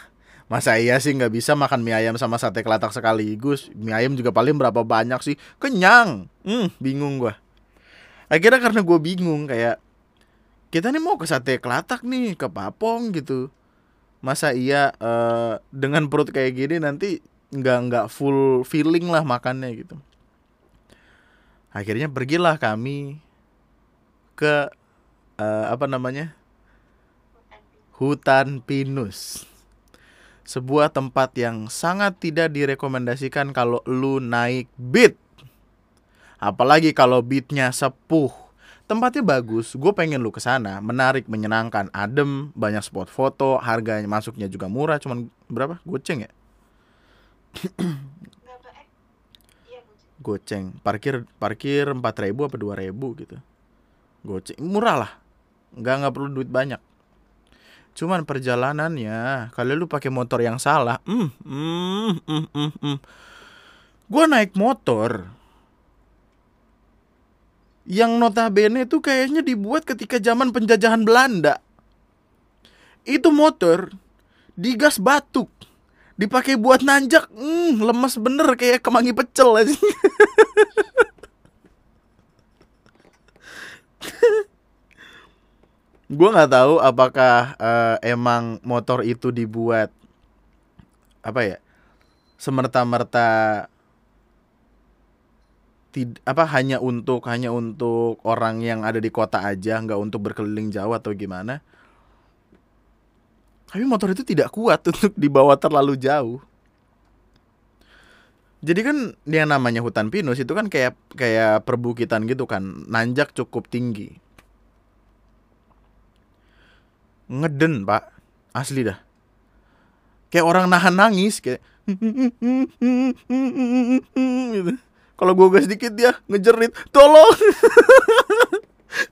A: masa iya sih nggak bisa makan mie ayam sama sate kelatak sekaligus? Mie ayam juga paling berapa banyak sih? Kenyang. Hmm bingung gue akhirnya karena gue bingung kayak kita nih mau ke sate kelatak nih ke papong gitu. Masa iya eh, dengan perut kayak gini nanti nggak nggak full feeling lah makannya gitu. Akhirnya pergilah kami ke eh, apa namanya? Hutan pinus sebuah tempat yang sangat tidak direkomendasikan kalau lu naik beat. Apalagi kalau beatnya sepuh. Tempatnya bagus gue pengen lu ke sana menarik menyenangkan adem banyak spot foto harganya masuknya juga murah. Cuman berapa? Goceng ya?
B: Eh? Iya,
A: goceng. Parkir parkir empat ribu apa dua ribu gitu. Goceng. Murah lah. Nggak nggak perlu duit banyak cuman perjalanannya kalau lu pakai motor yang salah hmm hmm hmm hmm, hmm. gue naik motor yang notabene tuh kayaknya dibuat ketika zaman penjajahan Belanda itu motor digas batuk dipakai buat nanjak hmm, lemes bener kayak kemangi pecel aja gue nggak tahu apakah eh, emang motor itu dibuat apa ya semerta-merta tid apa hanya untuk hanya untuk orang yang ada di kota aja nggak untuk berkeliling jauh atau gimana tapi motor itu tidak kuat untuk dibawa terlalu jauh. Jadi kan yang namanya hutan pinus itu kan kayak kayak perbukitan gitu kan, nanjak cukup tinggi. Ngeden, Pak. Asli dah. Kayak orang nahan nangis kayak gitu. Kalau gue gas dikit dia ngejerit, "Tolong!"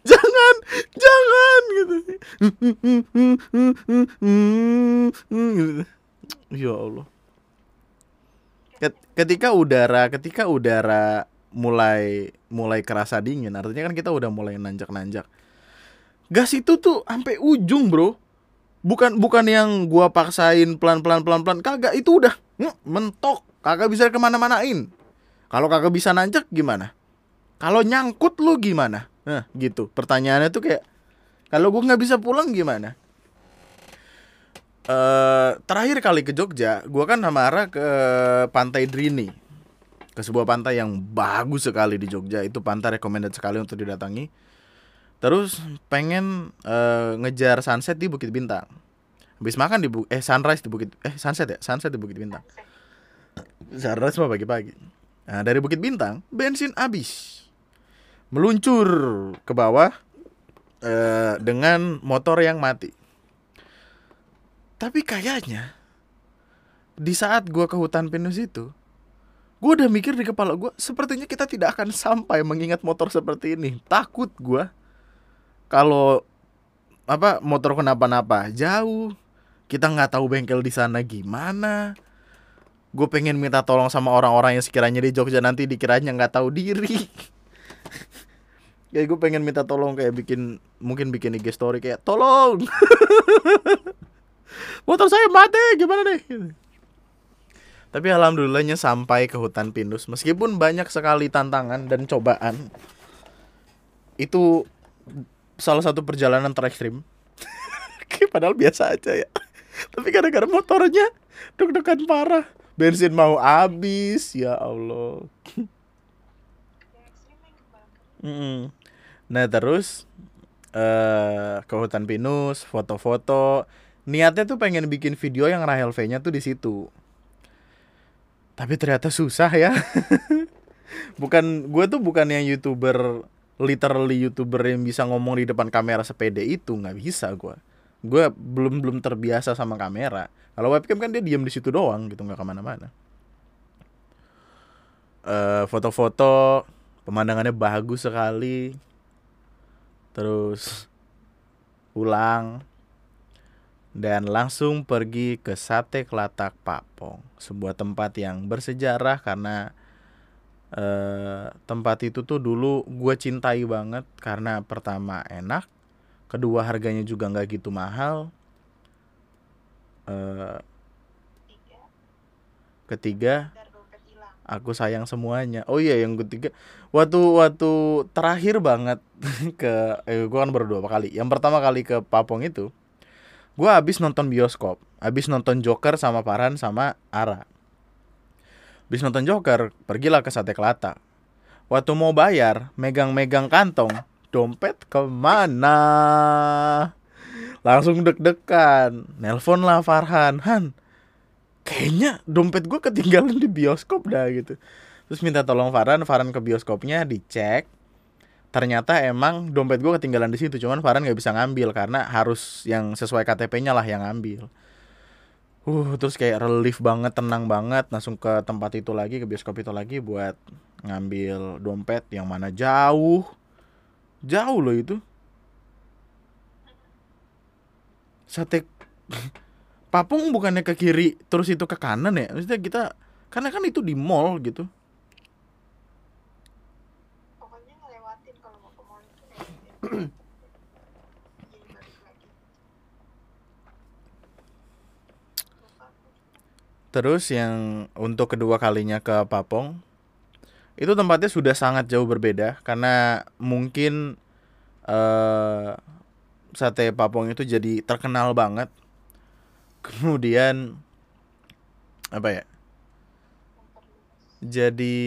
A: jangan jangan gitu ya Allah Ket- ketika udara ketika udara mulai mulai kerasa dingin artinya kan kita udah mulai nanjak-nanjak gas itu tuh sampai ujung bro bukan bukan yang gua paksain pelan-pelan pelan-pelan kagak itu udah hmm, mentok kagak bisa ke mana-manain kalau kagak bisa nanjak gimana kalau nyangkut lu gimana Nah, gitu. Pertanyaannya tuh kayak kalau gue nggak bisa pulang gimana? Eh, terakhir kali ke Jogja, gue kan sama Ara ke Pantai Drini, ke sebuah pantai yang bagus sekali di Jogja. Itu pantai recommended sekali untuk didatangi. Terus pengen eh, ngejar sunset di Bukit Bintang. Habis makan di Bu eh sunrise di Bukit eh sunset ya, sunset di Bukit Bintang. Sunrise mah pagi-pagi. Nah, dari Bukit Bintang bensin habis meluncur ke bawah eh, dengan motor yang mati. Tapi kayaknya di saat gua ke hutan pinus itu, gua udah mikir di kepala gua, sepertinya kita tidak akan sampai mengingat motor seperti ini. Takut gua kalau apa motor kenapa-napa? Jauh, kita nggak tahu bengkel di sana gimana. Gue pengen minta tolong sama orang-orang yang sekiranya di Jogja nanti dikiranya nggak tahu diri. ya gue pengen minta tolong kayak bikin mungkin bikin IG story kayak tolong! Motor saya mati gimana deh tapi alhamdulillahnya sampai ke hutan pinus. Meskipun banyak sekali tantangan dan cobaan itu salah satu perjalanan terekstrim padahal biasa aja ya tapi gara-gara motornya deg-degan parah bensin mau habis ya Allah. Nah terus eh ke hutan pinus, foto-foto. Niatnya tuh pengen bikin video yang Rahel V-nya tuh di situ. tapi ternyata susah ya bukan gue tuh bukan yang youtuber literally youtuber yang bisa ngomong di depan kamera sepede itu nggak bisa gue gue belum belum terbiasa sama kamera. Kalau webcam kan dia diam di situ doang gitu nggak ke mana-mana. Eh, foto-foto pemandangannya bagus sekali. Terus pulang. Dan langsung pergi ke Sate Kelatak Papong, sebuah tempat yang bersejarah karena eh, tempat itu tuh dulu gue cintai banget karena pertama enak, kedua harganya juga nggak gitu mahal,
B: tiga
A: ketiga aku sayang semuanya. Oh iya yang ketiga waktu waktu terakhir banget ke eh, gue kan baru dua kali. Yang pertama kali ke Papong itu gue habis nonton bioskop, habis nonton Joker sama Paran sama Ara. Habis nonton Joker, pergilah ke Sate Kelata. Waktu mau bayar, megang-megang kantong, dompet ke mana? Langsung deg-degan, nelpon lah Farhan, Han, kayaknya dompet gue ketinggalan di bioskop dah gitu terus minta tolong Farhan Farhan ke bioskopnya dicek ternyata emang dompet gue ketinggalan di situ cuman Farhan nggak bisa ngambil karena harus yang sesuai KTP-nya lah yang ngambil uh terus kayak relief banget tenang banget. Langsung ke tempat itu lagi ke bioskop itu lagi buat ngambil dompet yang mana jauh. Jauh loh itu. Sate Papung bukannya ke kiri terus itu ke kanan ya? Maksudnya kita karena kan itu di mall gitu.
B: pokoknya ngelewatin kalau mau ke mall itu kayak jadi balik lagi lupa aku.
A: Terus yang untuk kedua kalinya ke Papong itu tempatnya sudah sangat jauh berbeda karena mungkin eh sate Papong itu jadi terkenal banget. Kemudian apa ya? Jadi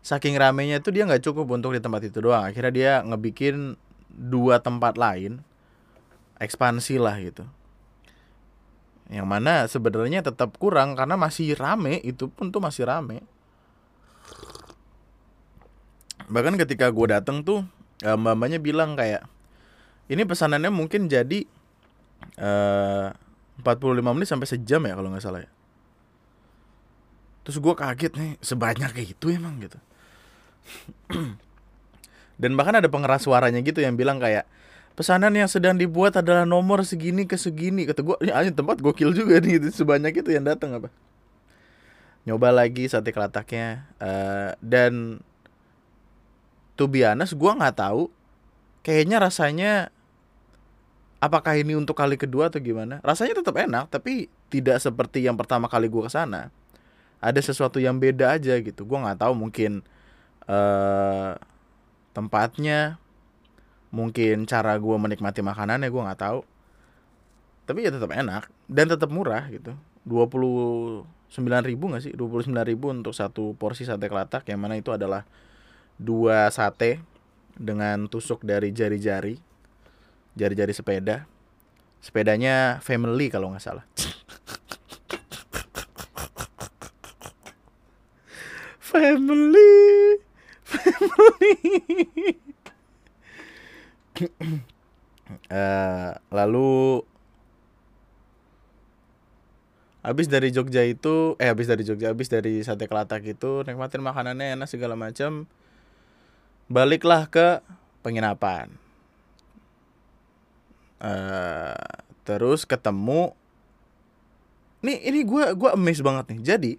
A: saking ramenya tuh dia nggak cukup untuk di tempat itu doang. Akhirnya dia ngebikin dua tempat lain ekspansi lah gitu. Yang mana sebenarnya tetap kurang karena masih rame, itu pun tuh masih rame. Bahkan ketika gue dateng tuh eh, mbak-mbaknya bilang kayak ini pesanannya mungkin jadi eh 45 menit sampai sejam ya kalau nggak salah ya. Terus gue kaget nih sebanyak kayak itu emang gitu. Dan bahkan ada pengeras suaranya gitu yang bilang kayak pesanan yang sedang dibuat adalah nomor segini ke segini. Kata gue, ya tempat gokil juga nih gitu. Sebanyak itu yang datang apa. Nyoba lagi sate kelataknya eh, dan to be gue nggak tahu kayaknya rasanya apakah ini untuk kali kedua atau gimana rasanya tetap enak tapi tidak seperti yang pertama kali gue ke sana ada sesuatu yang beda aja gitu gue nggak tahu mungkin eh tempatnya mungkin cara gue menikmati makanannya gue nggak tahu. Tapi ya tetap enak dan tetap murah gitu. Dua puluh sembilan ribu nggak sih? Dua puluh sembilan ribu untuk satu porsi sate kelatak yang mana itu adalah dua sate dengan tusuk dari jari-jari jari-jari sepeda. Sepedanya family kalau nggak salah. Family. Family Eh, lalu habis dari Jogja itu eh habis dari Jogja habis dari sate kelatak itu nikmatin makanannya enak segala macam baliklah ke penginapan. Eh terus ketemu nih ini gue gua amazed banget nih. Jadi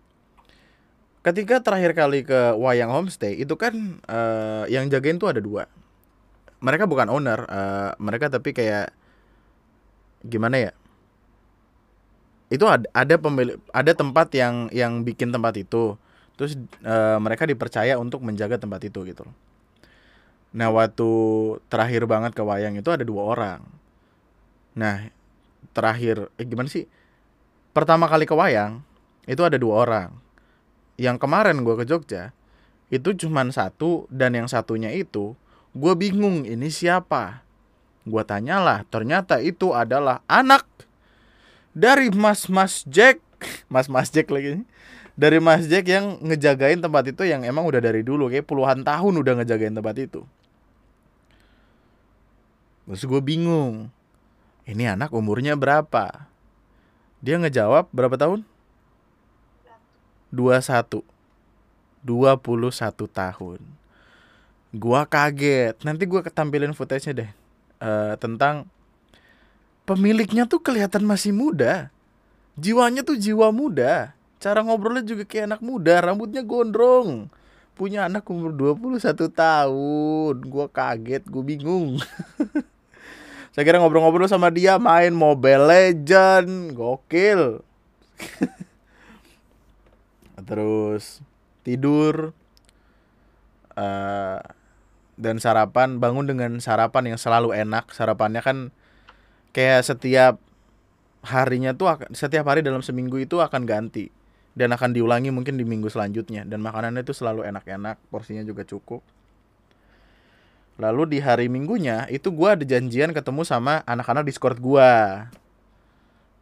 A: ketika terakhir kali ke Wayang Homestay itu kan eh, yang jagain tuh ada dua mereka bukan owner eh, mereka tapi kayak gimana ya? Itu ada ada pemilik ada tempat yang yang bikin tempat itu. Terus eh, mereka dipercaya untuk menjaga tempat itu gitu nah waktu terakhir banget ke wayang itu ada dua orang. Nah terakhir eh, gimana sih? Pertama kali ke wayang itu ada dua orang. Yang kemarin gue ke Jogja itu cuman satu dan yang satunya itu gue bingung ini siapa? Gue tanyalah ternyata itu adalah anak dari mas mas Jack. Mas Mas Jack lagi dari Mas Jack yang ngejagain tempat itu yang emang udah dari dulu kayak puluhan tahun udah ngejagain tempat itu. Terus gue bingung ini anak umurnya berapa? Dia ngejawab berapa tahun? 21 21 tahun gua kaget. Nanti gua ketampilin footage-nya deh. Eh, tentang pemiliknya tuh kelihatan masih muda. Jiwanya tuh jiwa muda. Cara ngobrolnya juga kayak anak muda. Rambutnya gondrong. Punya anak umur 21 tahun. Gua kaget gue bingung. Saya kira ngobrol-ngobrol sama dia main Mobile Legend. Gokil. Terus tidur. Eh dan sarapan bangun dengan sarapan yang selalu enak. Sarapannya kan kayak setiap harinya tuh akan setiap hari dalam seminggu itu akan ganti. Dan akan diulangi mungkin di minggu selanjutnya. Dan makanannya itu selalu enak-enak porsinya juga cukup. Lalu di hari minggunya itu gua ada janjian ketemu sama anak-anak discord gua.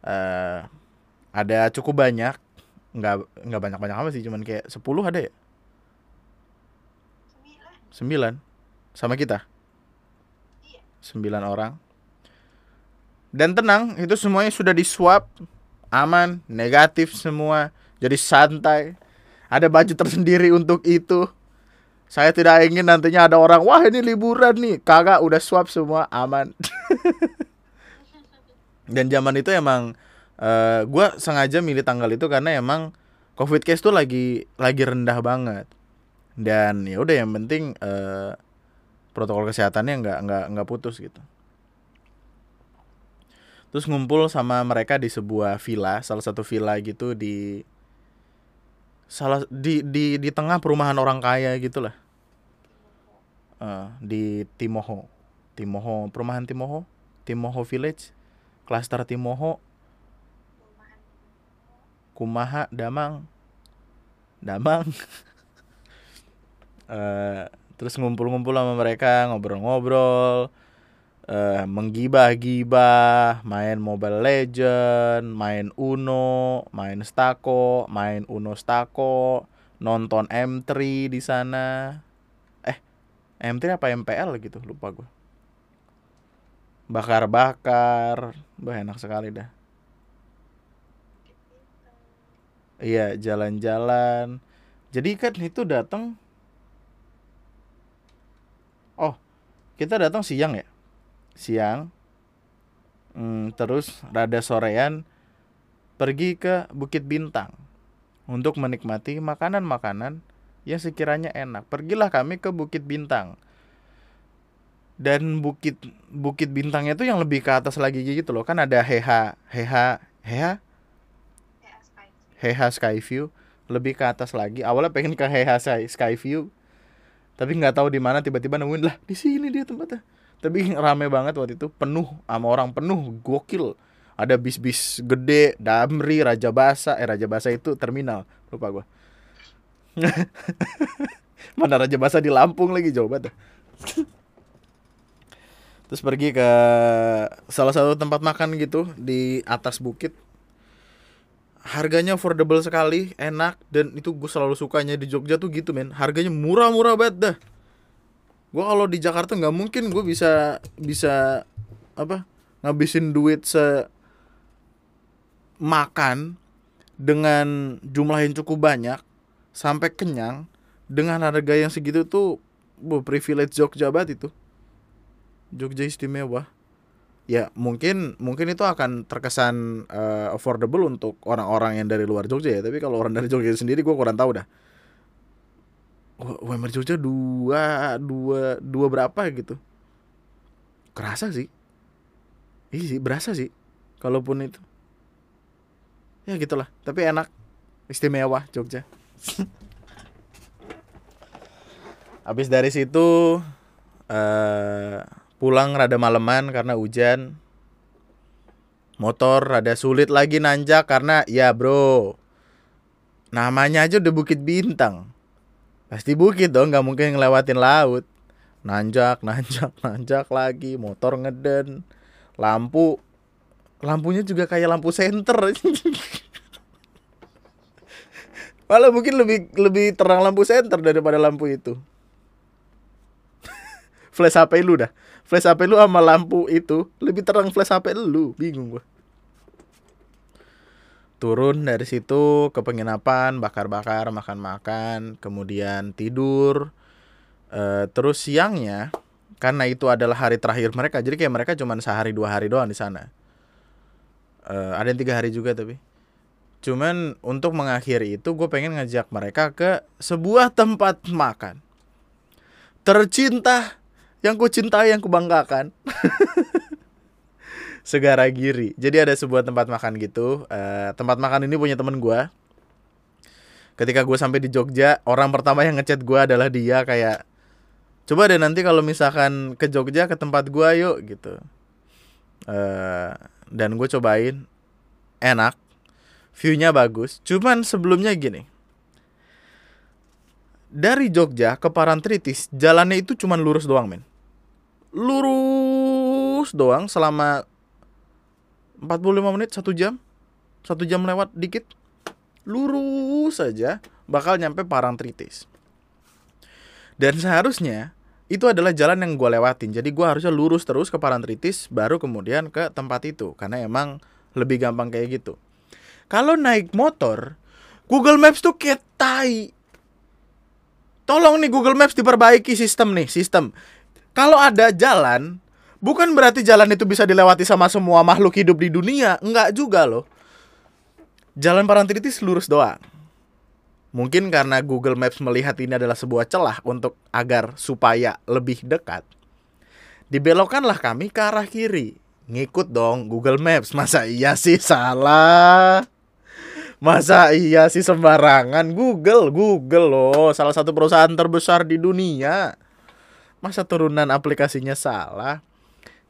A: Eh ada cukup banyak. Nggak nggak banyak banyak apa sih cuman kayak 10 ada ya?
B: Sembilan.
A: 9 sama kita. 9 orang. Dan tenang itu semuanya sudah di swab aman negatif semua. Jadi santai. Ada baju tersendiri untuk itu. Saya tidak ingin nantinya ada orang wah ini liburan nih. Kagak udah swab semua aman. Dan zaman itu emang eh gue sengaja milih tanggal itu karena emang covid case tuh lagi lagi rendah banget. Dan ya udah yang penting eh protokol kesehatannya nggak nggak nggak putus gitu. Terus ngumpul sama mereka di sebuah villa salah satu villa gitu di salah di di di tengah perumahan orang kaya gitulah. Eh, di Timoho. Timoho perumahan Timoho? Timoho Village? Klaster Timoho. Kumaha Damang? Damang. Eh, terus ngumpul-ngumpul sama mereka ngobrol-ngobrol eh menggibah-gibah main Mobile Legend main Uno main Stako main Uno Stako nonton M3 di sana. Eh M3 apa MPL gitu lupa gue bakar-bakar bah enak sekali dah. Iya, jalan-jalan. Jadi kan itu datang Oh, kita datang siang ya? Siang. Hmm, terus rada sorean pergi ke Bukit Bintang untuk menikmati makanan-makanan yang sekiranya enak. Pergilah kami ke Bukit Bintang. Dan bukit Bukit Bintangnya itu yang lebih ke atas lagi gitu loh. Kan ada Heha, Heha, Heha,
B: Sky.
A: Heha Skyview lebih ke atas lagi awalnya pengen ke Heha Sky- Skyview tapi nggak tahu di mana tiba-tiba nemuin lah di sini dia tempatnya. Tapi rame banget waktu itu penuh sama orang penuh gokil. Ada bis-bis gede Damri Raja Basa eh Raja Basa itu terminal lupa gua. Mana Raja Basa di Lampung lagi jauh banget. Terus pergi ke salah satu tempat makan gitu di atas bukit harganya affordable sekali, enak dan itu gue selalu sukanya di Jogja tuh gitu men, harganya murah-murah banget dah. Gue kalau di Jakarta nggak mungkin gue bisa bisa apa ngabisin duit se makan dengan jumlah yang cukup banyak sampai kenyang dengan harga yang segitu tuh bu privilege Jogja banget itu. Jogja istimewa ya mungkin mungkin itu akan terkesan eh, affordable untuk orang-orang yang dari luar Jogja ya. Tapi kalau orang dari Jogja sendiri gue kurang tahu dah. UMR Jogja dua dua dua berapa gitu. Kerasa sih. Iya sih berasa sih. Kalaupun itu. Ya gitulah. Tapi enak. Istimewa Jogja. Habis dari situ eh pulang rada maleman karena hujan. Motor rada sulit lagi nanjak karena ya bro namanya aja udah bukit bintang. Pasti bukit dong nggak mungkin ngelewatin laut. Nanjak nanjak nanjak lagi motor ngeden lampu. Lampunya juga kayak lampu senter. Malah mungkin lebih lebih terang lampu senter daripada lampu itu. flash HP lu dah. Flash HP lu sama lampu itu lebih terang flash HP lu. Bingung gua. Turun dari situ ke penginapan, bakar-bakar, makan-makan, kemudian tidur. Eh, terus siangnya karena itu adalah hari terakhir mereka, jadi kayak mereka cuma sehari dua hari doang di sana. Eh, ada yang tiga hari juga tapi. Cuman untuk mengakhiri itu gue pengen ngajak mereka ke sebuah tempat makan tercinta yang ku cintai yang ku banggakan. Segara Giri. Jadi ada sebuah tempat makan gitu. Eh, tempat makan ini punya temen gue. Ketika gue sampai di Jogja, orang pertama yang ngechat gue adalah dia kayak, coba deh nanti kalau misalkan ke Jogja ke tempat gue yuk gitu. Eh, dan gue cobain, enak, viewnya bagus. Cuman sebelumnya gini, dari Jogja ke Parantritis jalannya itu cuman lurus doang men lurus doang selama 45 menit satu jam. Satu jam lewat dikit lurus saja bakal nyampe Parangtritis dan seharusnya itu adalah jalan yang gue lewatin. Jadi gue harusnya lurus terus ke Parangtritis baru kemudian ke tempat itu karena emang lebih gampang kayak gitu. Kalau naik motor Google Maps tuh kayak tai Tolong nih Google Maps diperbaiki sistem nih, sistem. Kalau ada jalan, bukan berarti jalan itu bisa dilewati sama semua makhluk hidup di dunia, enggak juga loh. Jalan Parangtritis lurus doang. Mungkin karena Google Maps melihat ini adalah sebuah celah untuk agar supaya lebih dekat. Dibelokkanlah kami ke arah kiri. Ngikut dong Google Maps. Masa iya sih salah? Masa iya sih sembarangan Google, Google loh Salah satu perusahaan terbesar di dunia Masa turunan aplikasinya salah?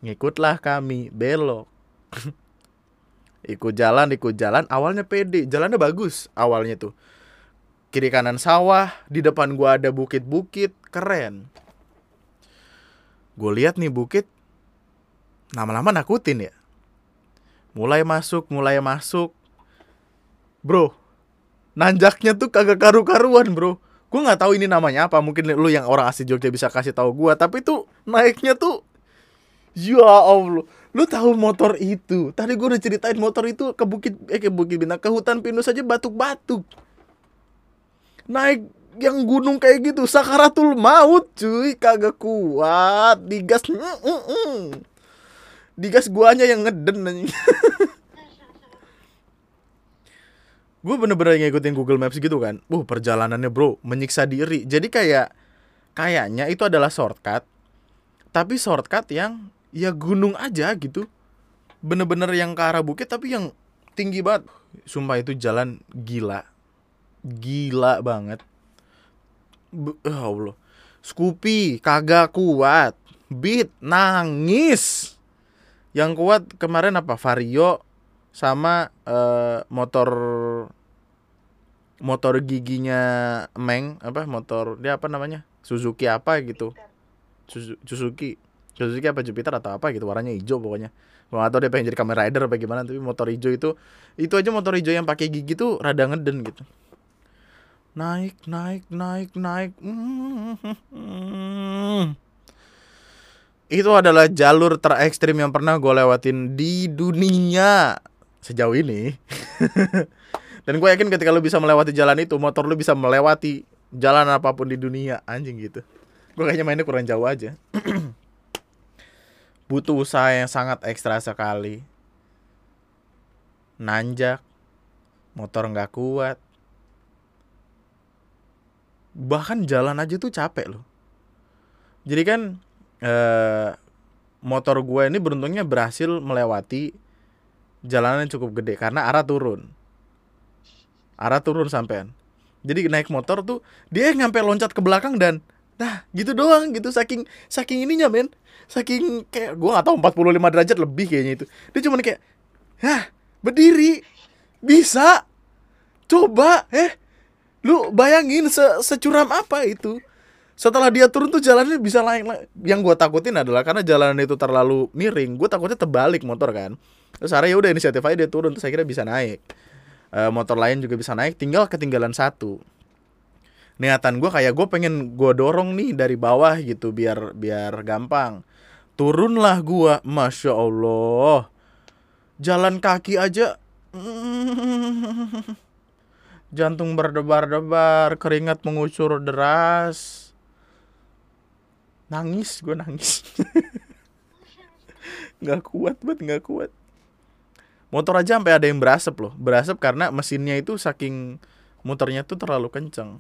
A: Ngikutlah kami, belok. Ikut jalan, ikut jalan Awalnya pede, jalannya bagus awalnya tuh. Kiri kanan sawah Di depan gua ada bukit-bukit Keren. Gue lihat nih bukit Lama-lama nakutin ya. Mulai masuk, mulai masuk. Bro nanjaknya tuh kagak karu-karuan bro gue nggak tahu ini namanya apa mungkin lu yang orang asli Jogja bisa kasih tahu gue tapi tuh naiknya tuh ya allah. Lu tahu motor itu? Tadi gue udah ceritain motor itu ke bukit eh ke bukit bintang ke hutan pinus aja batuk-batuk. Naik yang gunung kayak gitu sakaratul maut cuy kagak kuat. Digas mm, mm, digas guanya yang ngeden gue bener-bener ngikutin Google Maps gitu kan. Uh perjalanannya bro menyiksa diri. Jadi kayak kayaknya itu adalah shortcut tapi shortcut yang ya gunung aja gitu. Bener-bener yang ke arah bukit tapi yang tinggi banget. Sumpah itu jalan gila. Gila banget. Be oh Allah. Scoopy kagak kuat. Beat nangis. Yang kuat kemarin apa? Vario sama uh, motor motor giginya Meng apa motor dia apa namanya? Suzuki apa gitu. Suzuki. Suzuki apa Jupiter atau apa gitu warnanya hijau pokoknya. Gua gak tau dia pengen jadi Kamen Rider apa gimana tapi motor hijau itu itu aja motor hijau yang pakai gigi tuh rada ngeden gitu. Naik naik naik naik. Itu adalah jalur terekstrim yang pernah gue lewatin di dunia sejauh ini. Dan gue yakin ketika lu bisa melewati jalan itu motor lu bisa melewati jalan apa pun di dunia anjing gitu. Gue kayaknya mainnya kurang jauh aja. Butuh usaha yang sangat ekstra sekali. Nanjak motor nggak kuat. Bahkan jalan aja tuh capek loh. Jadi kan eh, motor gue ini beruntungnya berhasil melewati jalanan cukup gede karena arah turun. Arah turun sampean. Jadi naik motor tuh dia nyampe loncat ke belakang dan nah gitu doang gitu. Saking saking ininya men. Saking kayak gua nggak tahu 45 derajat lebih kayaknya itu. Dia cuma kayak hah berdiri? Bisa? Coba eh? Lu bayangin se securam apa itu? Setelah dia turun tuh jalannya bisa lain yang gue takutin adalah karena jalanan itu terlalu miring gue takutnya terbalik motor kan terus akhirnya ya udah inisiatif aja dia turun terus akhirnya bisa naik. Eh, motor lain juga bisa naik tinggal ketinggalan satu. Niatan gue kayak gue pengen gue dorong nih dari bawah gitu biar biar gampang. Turunlah gua masya allah. Jalan kaki aja. Jantung berdebar-debar keringat mengucur deras. Nangis gue nangis. Nggak kuat banget nggak kuat motor aja sampai ada yang berasap loh. Berasap karena mesinnya itu saking muternya tuh terlalu kenceng.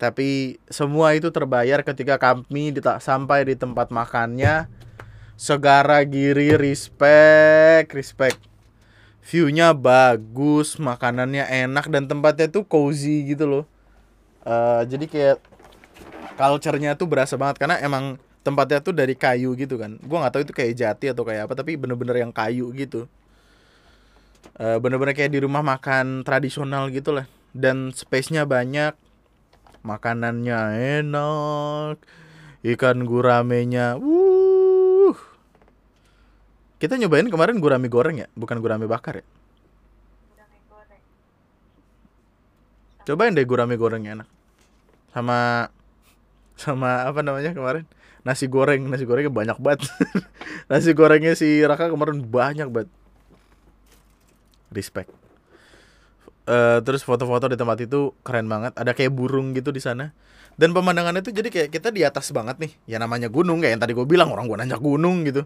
A: Tapi semua itu terbayar ketika kami dita- sampai di tempat makannya. Segara giri respect respect. Viewnya bagus makanannya enak dan tempatnya tuh cozy gitu loh. Eh, jadi kayak culture-nya tuh berasa banget. Karena emang tempatnya tuh dari kayu gitu kan. Gua nggak tahu itu kayak jati atau kayak apa tapi bener-bener yang kayu gitu. Eh, bener-bener kayak di rumah makan tradisional gitu lah dan space-nya banyak makanannya enak ikan guramenya wuh. Kita nyobain kemarin gurame goreng ya? Bukan gurame bakar ya? Cobain deh gurame gorengnya enak. Sama sama apa namanya kemarin nasi goreng nasi gorengnya banyak banget. Nasi gorengnya si Raka kemarin banyak banget. Respect. Eh, terus foto-foto di tempat itu keren banget. Ada kayak burung gitu di sana. Dan pemandangannya tuh jadi kayak kita di atas banget nih. Ya namanya gunung kayak yang tadi gue bilang orang gue nanjak gunung gitu.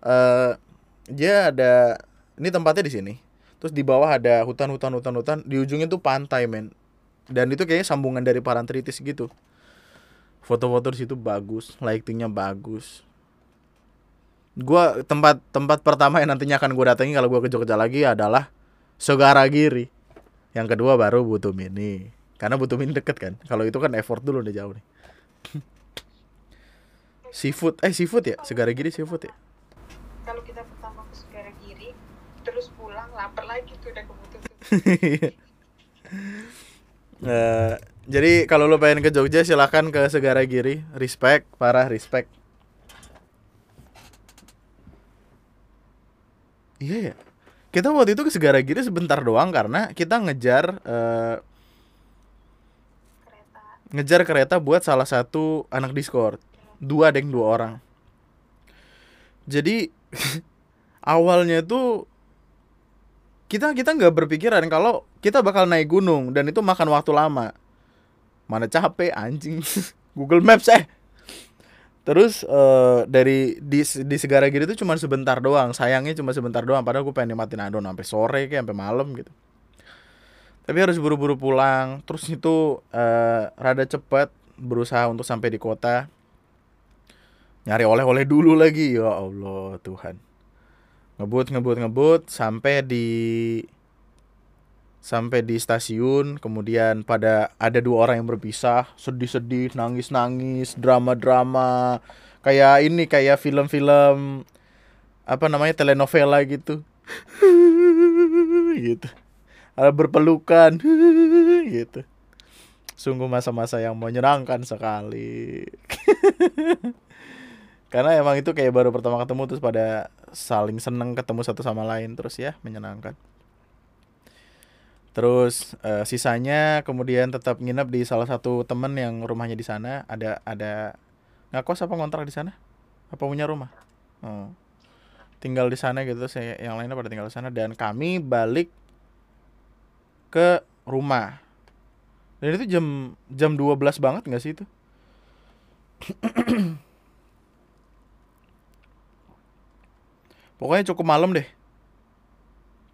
A: Eh dia ada ini tempatnya di sini. Terus di bawah ada hutan hutan hutan hutan di ujungnya tuh pantai men. Dan itu kayaknya sambungan dari Parantritis gitu foto-foto di situ bagus lightingnya bagus. Gua tempat tempat pertama yang nantinya akan gue datangi kalau gua ke Jogja lagi adalah Sogaragiri yang kedua baru Butuh Mini karena Butuh Mini deket kan? Kalau itu kan effort dulu udah jauh nih. Seafood eh seafood ya? Sogaragiri seafood ya?
B: Kalau kita pertama ke Segara Giri, terus pulang lapar lagi tuh udah kebutuhan.
A: Eh, jadi kalau lo pengen ke Jogja silahkan ke Segara Giri respect parah respect. Iya ya. Kita waktu itu ke Segara Giri sebentar doang karena kita ngejar eh,
B: Kereta.
A: ngejar kereta buat salah satu anak Discord. Dua deng dua orang. Jadi awalnya tuh kita kita nggak berpikiran kalau kita bakal naik gunung dan itu makan waktu lama. Mana capek anjing. Google Maps eh. Terus eh, dari di di segara gitu tuh cuma sebentar doang. Sayangnya cuma sebentar doang. Padahal gue pengen nikmatin Adon sampai sore kayak sampai malam gitu. Tapi harus buru-buru pulang. Terus itu eh, rada cepat berusaha untuk sampai di kota. Nyari oleh-oleh dulu lagi. Ya Allah Tuhan ngebut ngebut ngebut sampai di sampai di stasiun kemudian pada ada dua orang yang berpisah sedih-sedih nangis-nangis drama-drama kayak ini kayak film-film apa namanya telenovela gitu. Gitu. Ada berpelukan gitu. Sungguh masa-masa yang menyenangkan sekali. Karena emang itu kayak baru pertama ketemu terus pada saling seneng ketemu satu sama lain terus ya menyenangkan. Terus eh, sisanya kemudian tetap nginep di salah satu temen yang rumahnya di sana. Ada ada nggak kos apa ngontrak di sana? Apa punya rumah? Oh. tinggal di sana gitu saya yang lainnya pada tinggal di sana. Dan kami balik ke rumah. Dan itu jam jam 12 banget nggak sih itu pokoknya cukup malam deh.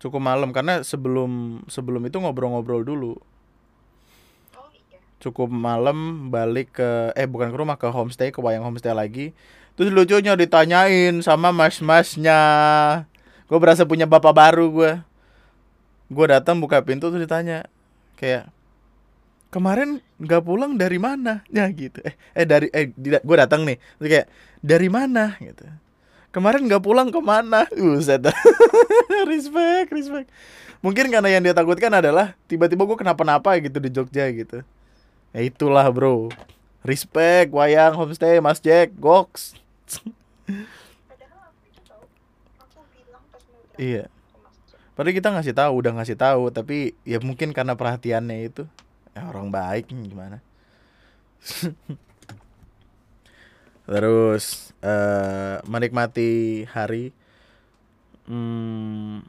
A: Cukup malam karena sebelum sebelum itu ngobrol-ngobrol dulu. Cukup malam balik ke eh bukan ke rumah ke homestay ke wayang homestay lagi. Terus lucunya ditanyain sama mas-masnya. Gue berasa punya bapak baru gue gue datang buka pintu terus ditanya kayak kemarin nggak pulang dari mana? Ya gitu. Eh eh dari eh gue datang nih. Terus kayak dari mana? Gitu kemarin nggak pulang ke mana? Buset. Respect respect. Mungkin karena yang dia takutkan adalah tiba-tiba gue kenapa-napa gitu di Jogja gitu. Ya itulah bro. Respect wayang homestay mas Jack goks iya. Padahal kita ngasih tahu udah ngasih tahu tapi ya mungkin karena perhatiannya itu. Ya orang baik gimana? Terus eh menikmati hari hmm,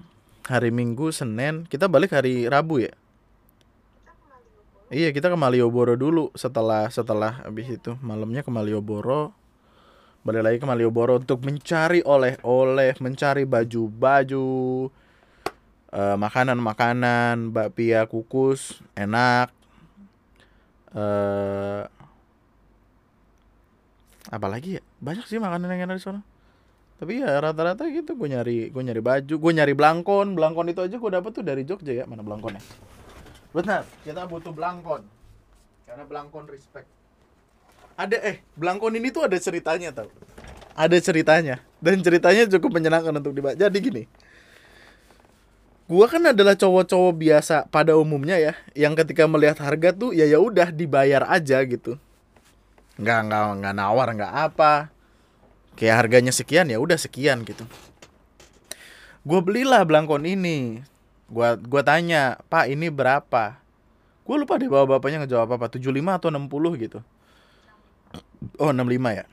A: hari Minggu Senin kita balik hari Rabu ya. Iya kita ke Malioboro dulu setelah setelah habis itu malamnya ke Malioboro balik lagi ke Malioboro untuk mencari oleh-oleh mencari baju-baju eh, makanan-makanan bakpia kukus enak eh apa lagi ya banyak sih makanan yang enak di sana tapi ya rata-rata gitu gue nyari gue nyari baju gue nyari blangkon blangkon itu aja gue dapet tuh dari Jogja ya mana blangkonnya Benar, kita butuh belangkon. Karena belangkon respect. Ada eh, belangkon ini tuh ada ceritanya tau. Ada ceritanya dan ceritanya cukup menyenangkan untuk dibaca. Jadi gini. Gua kan adalah cowok-cowok biasa pada umumnya ya, yang ketika melihat harga tuh ya ya udah dibayar aja gitu. Nggak nggak nggak nawar nggak apa. Kayak harganya sekian ya udah sekian gitu. Gua belilah belangkon ini. Gua gua tanya pak ini berapa? Gua lupa deh bawa bapaknya ngejawab apa 75 atau 60 gitu. Oh 65 ya?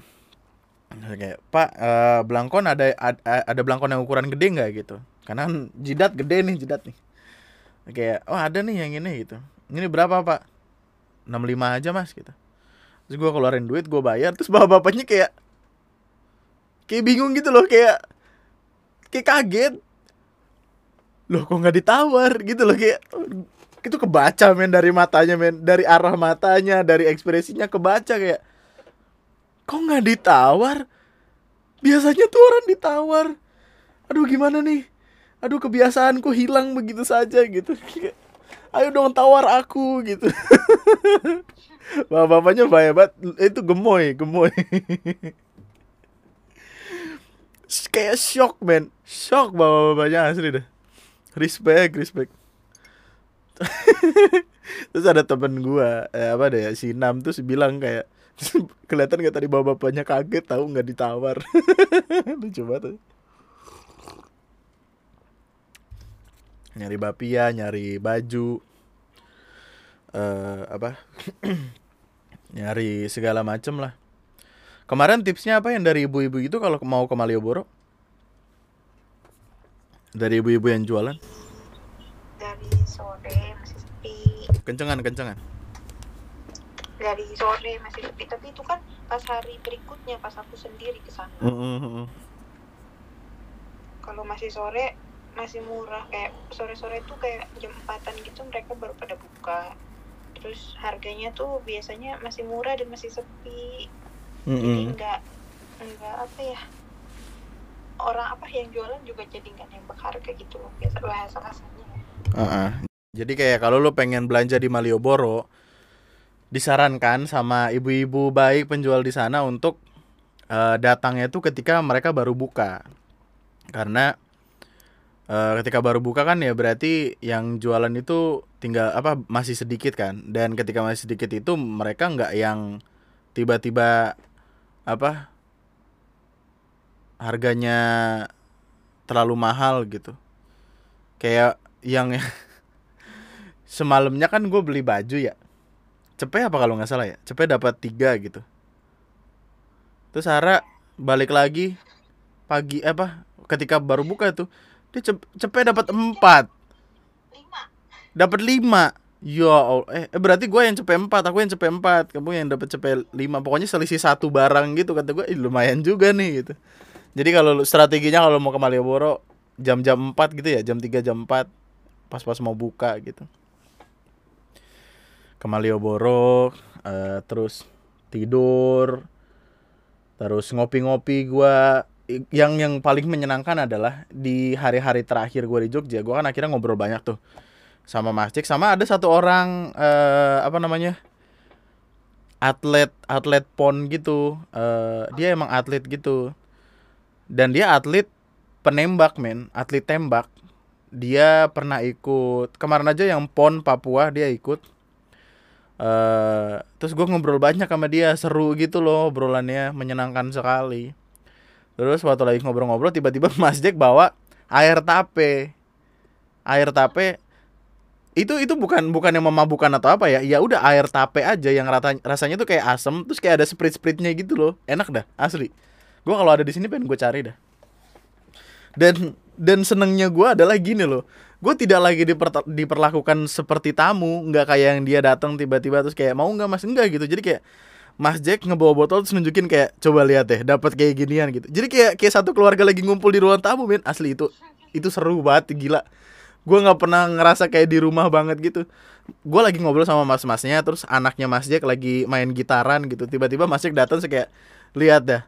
A: Kayak pak eh, belangkon ada, ada ada belangkon yang ukuran gede nggak? gitu. Karena kan jidat gede nih jidat nih. Kayak oh ada nih yang ini gitu. Ini berapa pak? 65 aja mas gitu terus gua keluarin duit gua bayar terus bapak bapaknya kayak kayak bingung gitu loh kayak kayak kaget. Loh kok nggak ditawar gitu loh kayak itu kebaca men dari matanya men dari arah matanya dari ekspresinya kebaca kayak kok nggak ditawar? Biasanya tuh orang ditawar. Aduh gimana nih? Aduh kebiasaanku hilang begitu saja gitu. Ayo dong tawar aku gitu bapak-bapaknya bahaya banget. Itu gemoy gemoy. Kayak shock men. Shock bapak-bapaknya asli deh. Respect respect. Terus ada temen gua eh, apa deh si Nam terus bilang kayak kelihatan nggak tadi bapak bapaknya kaget tahu nggak ditawar. Lucu banget nyari bapia nyari baju eh apa nyari segala macem lah kemarin tipsnya apa yang dari ibu-ibu itu kalau mau ke Malioboro dari ibu-ibu yang jualan
B: Dari sore masih sepi.
A: kencengan kencengan
B: Dari sore masih sepi. Tapi itu kan pas hari berikutnya pas aku sendiri ke sana.
A: Heeh,
B: Kalau masih sore masih murah kayak sore-sore tuh kayak jam empatan gitu mereka baru pada buka. Terus harganya tuh biasanya masih murah dan masih sepi. Jadi
A: heeh.
B: enggak enggak apa ya orang apa yang jualan juga jadi nggak nembak harga gitu loh biasa bahasa kasarnya
A: Heeh. Jadi kayak kalau lo pengen belanja di Malioboro, disarankan sama ibu-ibu baik penjual di sana untuk eh, datangnya itu ketika mereka baru buka. Karena eh, ketika baru buka kan ya berarti yang jualan itu tinggal apa masih sedikit kan. Dan ketika masih sedikit itu mereka nggak yang tiba-tiba apa harganya terlalu mahal gitu. Kayak yang semalamnya kan gue beli baju ya Cepet apa kalau nggak salah ya Cepet dapat tiga gitu terus Sarah balik lagi pagi apa ketika baru buka tuh dia cep cepet dapat empat dapat lima. Ya Allah. eh, eh berarti gue yang cepet empat. Aku yang cepet empat. Kamu yang dapat cepet lima. Pokoknya selisih satu barang gitu kata gue "Ih, lumayan juga nih gitu. Jadi kalau strateginya kalau mau ke Malioboro jam-jam 4 gitu ya jam 3 jam 4 pas-pas mau buka gitu. Ke Malioboro eh, terus tidur terus ngopi-ngopi gua. Yang yang paling menyenangkan adalah di hari-hari terakhir gua di Jogja gua kan akhirnya ngobrol banyak tuh sama Mas Cik sama ada satu orang eh, apa namanya atlet atlet pon gitu. Eh, dia emang atlet gitu. Dan dia atlet penembak men. Atlet tembak. Dia pernah ikut. Kemarin aja yang pon Papua dia ikut. Eh terus gue ngobrol banyak sama dia. Seru gitu loh obrolannya. Menyenangkan sekali. Terus waktu lagi ngobrol-ngobrol tiba-tiba Mas Jack bawa air tape. Air tape itu itu bukan bukan yang memabukkan atau apa ya. Ya udah air tape aja yang rata, rasanya tuh kayak asem terus kayak ada sprit spritnya gitu loh. Enak dah asli. Gue kalau ada di sini pengen gue cari dah. Dan dan senengnya gue adalah gini loh. Gue tidak lagi diper, diperlakukan seperti tamu nggak kayak yang dia datang tiba-tiba terus kayak mau nggak mas? Enggak gitu. Jadi kayak Mas Jack ngebawa botol terus nunjukin kayak coba lihat deh dapat kayak ginian gitu. Jadi kayak kayak satu keluarga lagi ngumpul di ruang tamu men. Asli itu itu seru banget gila gue nggak pernah ngerasa kayak di rumah banget gitu. Gue lagi ngobrol sama mas-masnya terus anaknya Mas Jack lagi main gitaran gitu. Tiba-tiba Mas Jack datang kayak lihat dah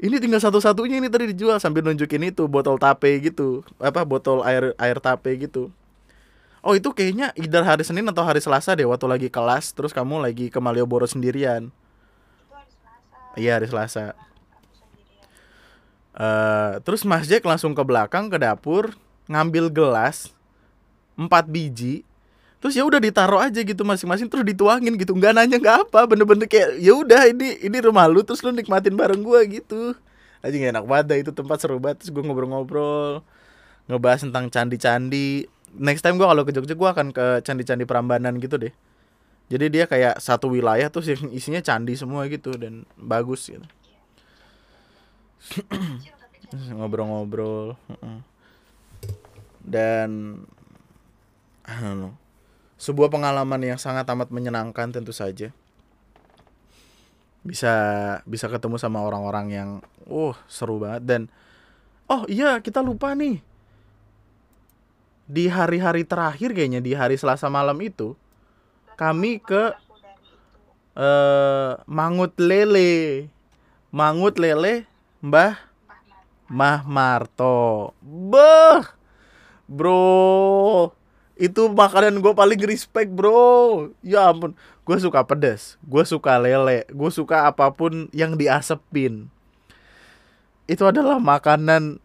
A: ini tinggal satu-satunya ini tadi dijual sambil nunjukin itu botol tape gitu apa botol air air tape gitu. Oh itu kayaknya either hari Senin atau hari Selasa deh waktu lagi kelas terus kamu lagi ke Malioboro sendirian. Iya hari Selasa. Eh, terus Mas Jack langsung ke belakang ke dapur ngambil gelas empat biji terus ya udah ditaruh aja gitu masing-masing terus dituangin gitu. Nggak nanya nggak apa bener-bener kayak ya udah ini ini rumah lu terus lu nikmatin bareng gua gitu. Aja nggak enak banget itu tempat seru banget terus gue ngobrol-ngobrol ngebahas tentang candi-candi. Next time gua kalau ke Jogja gua akan ke candi-candi Prambanan gitu deh. Jadi dia kayak satu wilayah terus yang isinya candi semua gitu dan bagus gitu. Ngobrol-ngobrol dan Sebuah pengalaman yang sangat amat menyenangkan tentu saja bisa bisa ketemu sama orang-orang yang uh seru banget dan oh iya kita lupa nih di hari-hari terakhir kayaknya di hari Selasa malam itu kami ke eh Mangut Lele Mangut Lele Mbah Mah Marto. Beh. Bro. Itu makanan gue paling respect, Bro. Ya ampun. Gue suka pedas. Gue suka lele. Gue suka apa pun yang diasepin. Itu adalah makanan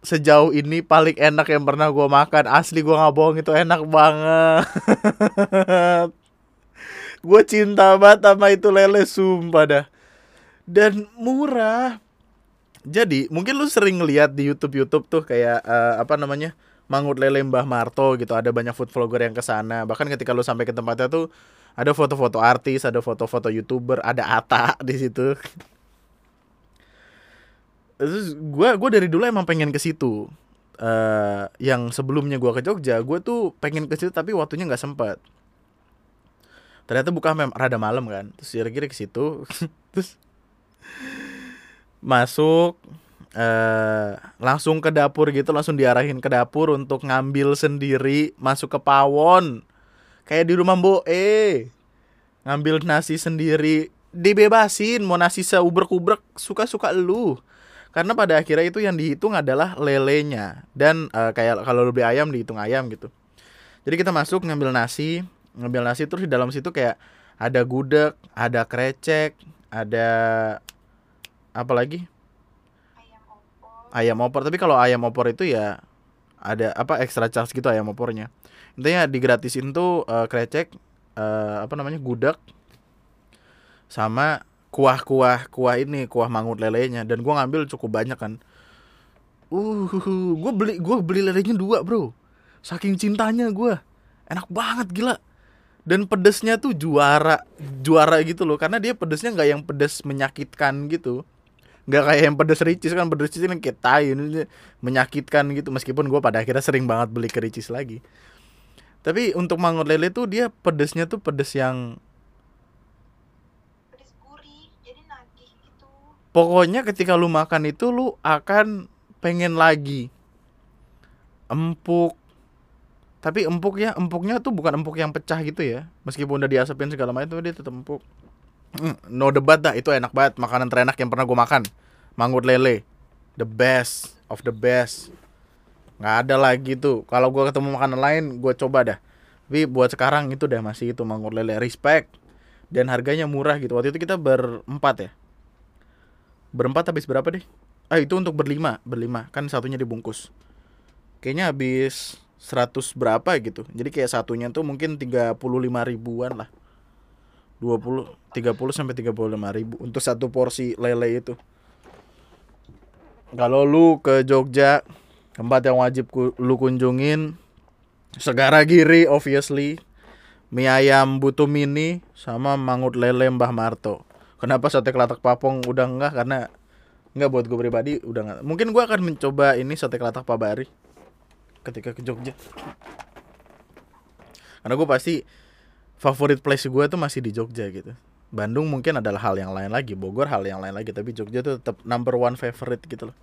A: sejauh ini paling enak yang pernah gue makan. Asli gue nggak bohong itu enak banget. gue cinta banget sama itu lele sumpah dah. Dan murah jadi mungkin lu sering ngeliat di YouTube YouTube tuh kayak eh, apa namanya Mangut Lele Mbah Marto gitu ada banyak food vlogger yang ke sana bahkan ketika lu sampai ke tempatnya tuh ada foto-foto artis ada foto-foto youtuber ada Ata di situ. Terus gua gua dari dulu emang pengen ke situ. Eh yang sebelumnya gua ke Jogja gue tuh pengen ke situ tapi waktunya nggak sempet. Ternyata buka mem rada malam kan. Terus kira-kira ke situ. Terus masuk eh langsung ke dapur gitu langsung diarahin ke dapur untuk ngambil sendiri masuk ke pawon. Kayak di rumah Mbok E. Ngambil nasi sendiri. Dibebasin mau nasi seubrek-ubrek suka-suka lu. Karena pada akhirnya itu yang dihitung adalah lelenya. Dan eh, kayak kalau lu beli ayam dihitung ayam gitu. Jadi kita masuk ngambil nasi ngambil nasi terus di dalam situ kayak ada gudeg ada krecek ada apa lagi
B: ayam opor.
A: Tapi kalau ayam opor itu ya ada apa extra charge gitu ayam opornya. Intinya digratisin tuh eh, krecek eh, apa namanya gudeg sama kuah-kuah kuah ini kuah mangut lelenya. Dan gua ngambil cukup banyak kan. Uh gue beli gua beli lelenya dua bro. Saking cintanya gua. Enak banget gila. Dan pedesnya tuh juara juara gitu loh. Karena dia pedesnya nggak yang pedes menyakitkan gitu nggak kayak yang pedes ricis kan pedes ricis kan kayak tai ini menyakitkan gitu. Meskipun gue pada akhirnya sering banget beli ke ricis lagi. Tapi untuk mangut lele tuh dia pedesnya tuh pedes yang
B: pedes gurih jadi nagih gitu.
A: Pokoknya ketika lu makan itu lu akan pengen lagi empuk. Tapi empuk ya empuknya tuh bukan empuk yang pecah gitu ya. Meskipun udah diasapin segala macam dia tetap empuk. Mm, no debat dah itu enak banget makanan terenak yang pernah gue makan mangut lele. The best of the best. Nggak ada lagi tuh. Kalau gue ketemu makanan lain gue coba dah. Tapi buat sekarang itu dah masih itu mangut lele. Respect. Dan harganya murah gitu. Waktu itu kita berempat ya. Berempat habis berapa deh? Ah itu untuk berlima. Berlima. Kan satunya dibungkus. Kayaknya habis 100 berapa gitu. Jadi kayak satunya tuh mungkin 35 ribuan lah. 20 30 sampai 35 ribu untuk satu porsi lele itu kalau lu ke Jogja tempat yang wajib ku- lu kunjungin Segara Giri obviously. Mie ayam butuh mini sama mangut lele Mbah Marto. Kenapa sate kelatak papong udah enggak karena enggak buat gue pribadi udah enggak mungkin gue akan mencoba ini sate kelatak pabari ketika ke Jogja. Karena gue pasti favorit place gue tuh masih di Jogja gitu Bandung mungkin adalah hal yang lain lagi Bogor hal yang lain lagi tapi Jogja tuh tetap number one favorite gitu loh.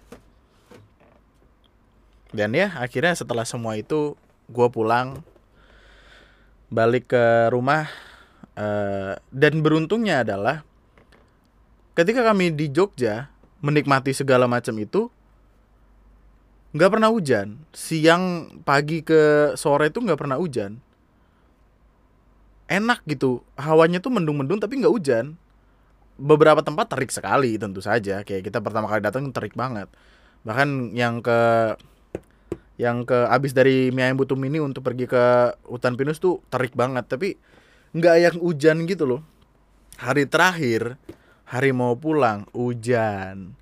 A: Dan ya akhirnya setelah semua itu gue pulang balik ke rumah eh, dan beruntungnya adalah ketika kami di Jogja menikmati segala macam itu nggak pernah hujan. Siang pagi ke sore itu nggak pernah hujan enak gitu. Hawanya tuh mendung-mendung tapi nggak hujan. Beberapa tempat terik sekali tentu saja. Kayak kita pertama kali datang terik banget. Bahkan yang ke yang ke abis dari mie ayam butuh mini untuk pergi ke hutan pinus tuh terik banget. Tapi nggak yang hujan gitu loh. Hari terakhir hari mau pulang hujan.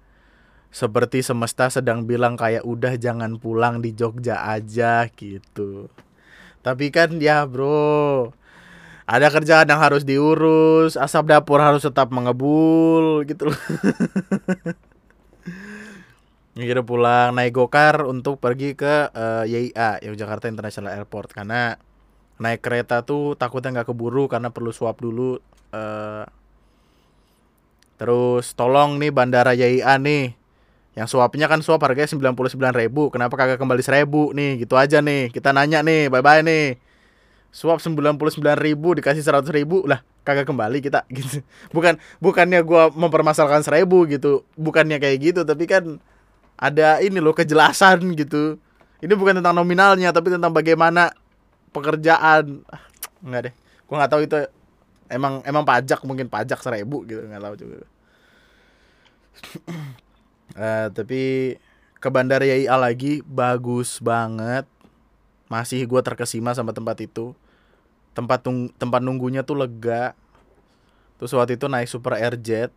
A: Seperti semesta sedang bilang kayak udah jangan pulang di Jogja aja gitu. Tapi kan ya bro ada kerjaan yang harus diurus asap dapur harus tetap mengebul gitu loh. Akhirnya pulang naik gokar untuk pergi ke eh, YIA Yogyakarta International Airport. Karena naik kereta tuh takutnya nggak keburu karena perlu swab dulu eh. Terus tolong nih bandara YIA nih. Yang swabnya kan swab harganya 99.000 ribu kenapa kagak kembali 1000 nih? Gitu aja nih kita nanya nih bye bye nih swab 99.000 ribu dikasih 100 ribu lah kagak kembali kita gitu. Bukan bukannya gua mempermasalahkan 1000 gitu. Bukannya kayak gitu tapi kan ada ini loh kejelasan gitu. Ini bukan tentang nominalnya tapi tentang bagaimana pekerjaan. Ah, nggak deh. Gua nggak tahu itu emang emang pajak mungkin pajak seribu gitu. Nggak tahu juga. Eh, tapi ke bandara YIA lagi bagus banget. Masih gua terkesima sama tempat itu tempat tung tempat nunggunya tuh lega terus waktu itu naik super airjet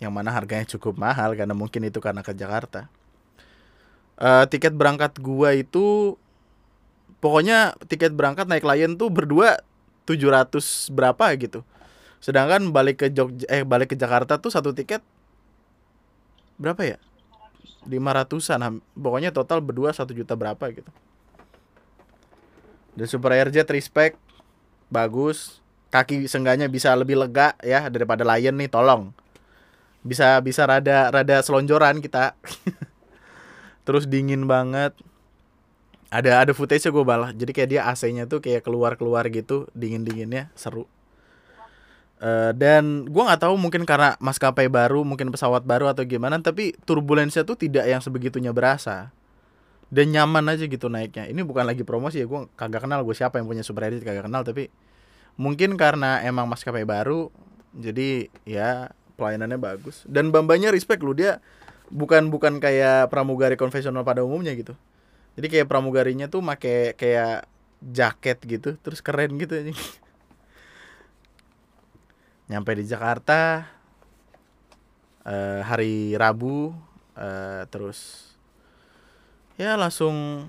A: yang mana harganya cukup mahal karena mungkin itu karena ke Jakarta Eh, tiket berangkat gua itu pokoknya tiket berangkat naik Lion tuh berdua 700 berapa gitu. Sedangkan balik ke Jogja eh balik ke Jakarta tuh satu tiket berapa ya? 500-an. ham- Pokoknya total berdua satu juta berapa gitu. Dan Super Airjet respect bagus. Kaki sengganya bisa lebih lega ya daripada Lion nih, tolong. Bisa bisa rada rada selonjoran kita. Terus dingin banget ada ada footage gue balah jadi kayak dia AC-nya tuh kayak keluar keluar gitu dingin dinginnya seru Eh, dan gue nggak tahu mungkin karena maskapai baru mungkin pesawat baru atau gimana tapi turbulensinya tuh tidak yang sebegitunya berasa dan nyaman aja gitu naiknya. Ini bukan lagi promosi ya gue kagak kenal gue siapa yang punya super edit kagak kenal tapi mungkin karena emang maskapai baru jadi ya pelayanannya bagus. Dan bambanya respect lu dia bukan bukan kayak pramugari konvensional pada umumnya gitu. Jadi kayak pramugarinya tuh make kayak jaket gitu terus keren gitu anjing. nyampe di Jakarta eh, hari Rabu eh, terus ya langsung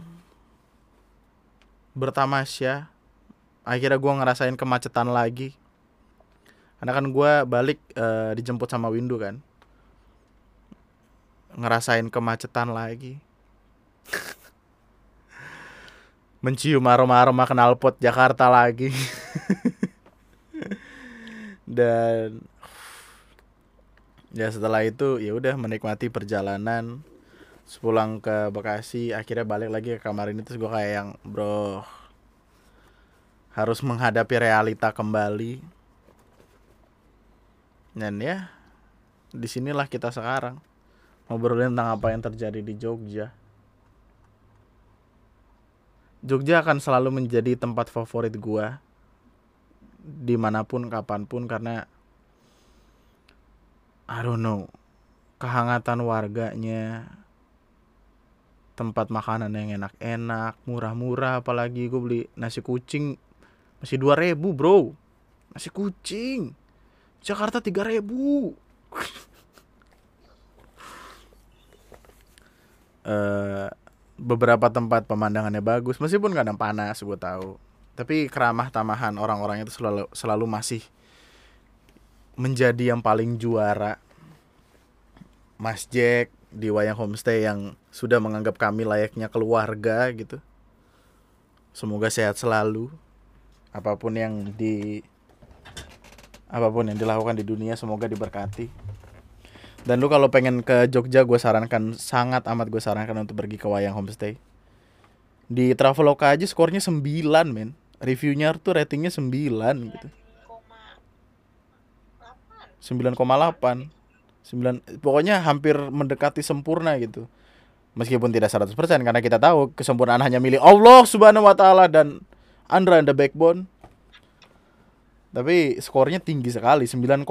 A: bertamasya. Akhirnya gua ngerasain kemacetan lagi. Karena kan gua balik eh, dijemput sama Windu kan. Ngerasain kemacetan lagi. Mencium aroma-aroma knalpot Jakarta lagi. Dan ya setelah itu ya udah menikmati perjalanan sepulang ke Bekasi akhirnya balik lagi ke kamar ini terus gue kayak yang bro harus menghadapi realita kembali. Dan ya di sinilah kita sekarang ngobrolin tentang apa yang terjadi di Jogja. Jogja akan selalu menjadi tempat favorit gua di mana pun kapan pun karena I don't know kehangatan warganya tempat makanan yang enak-enak murah-murah apalagi gue beli nasi kucing masih dua ribu bro. Nasi kucing Jakarta tiga ribu. Eh beberapa tempat pemandangannya bagus meskipun kadang panas gue tahu. Tapi keramah tamahan orang-orang itu selalu selalu masih menjadi yang paling juara. Mas Jack di Wayang Homestay yang sudah menganggap kami layaknya keluarga gitu. Semoga sehat selalu. Apa pun yang di apa pun yang dilakukan di dunia semoga diberkati. Dan lu kalau pengen ke Jogja gue sarankan sangat amat gue sarankan untuk pergi ke Wayang Homestay. Di Traveloka aja skornya 9 men. Reviewnya tuh ratingnya 9 gitu. 9,8 9 pokoknya hampir mendekati sempurna gitu. Meskipun tidak 100% karena kita tahu kesempurnaan hanya milik Allah Subhanahu wa taala dan Andra and the Backbone. Tapi skornya tinggi sekali 9,6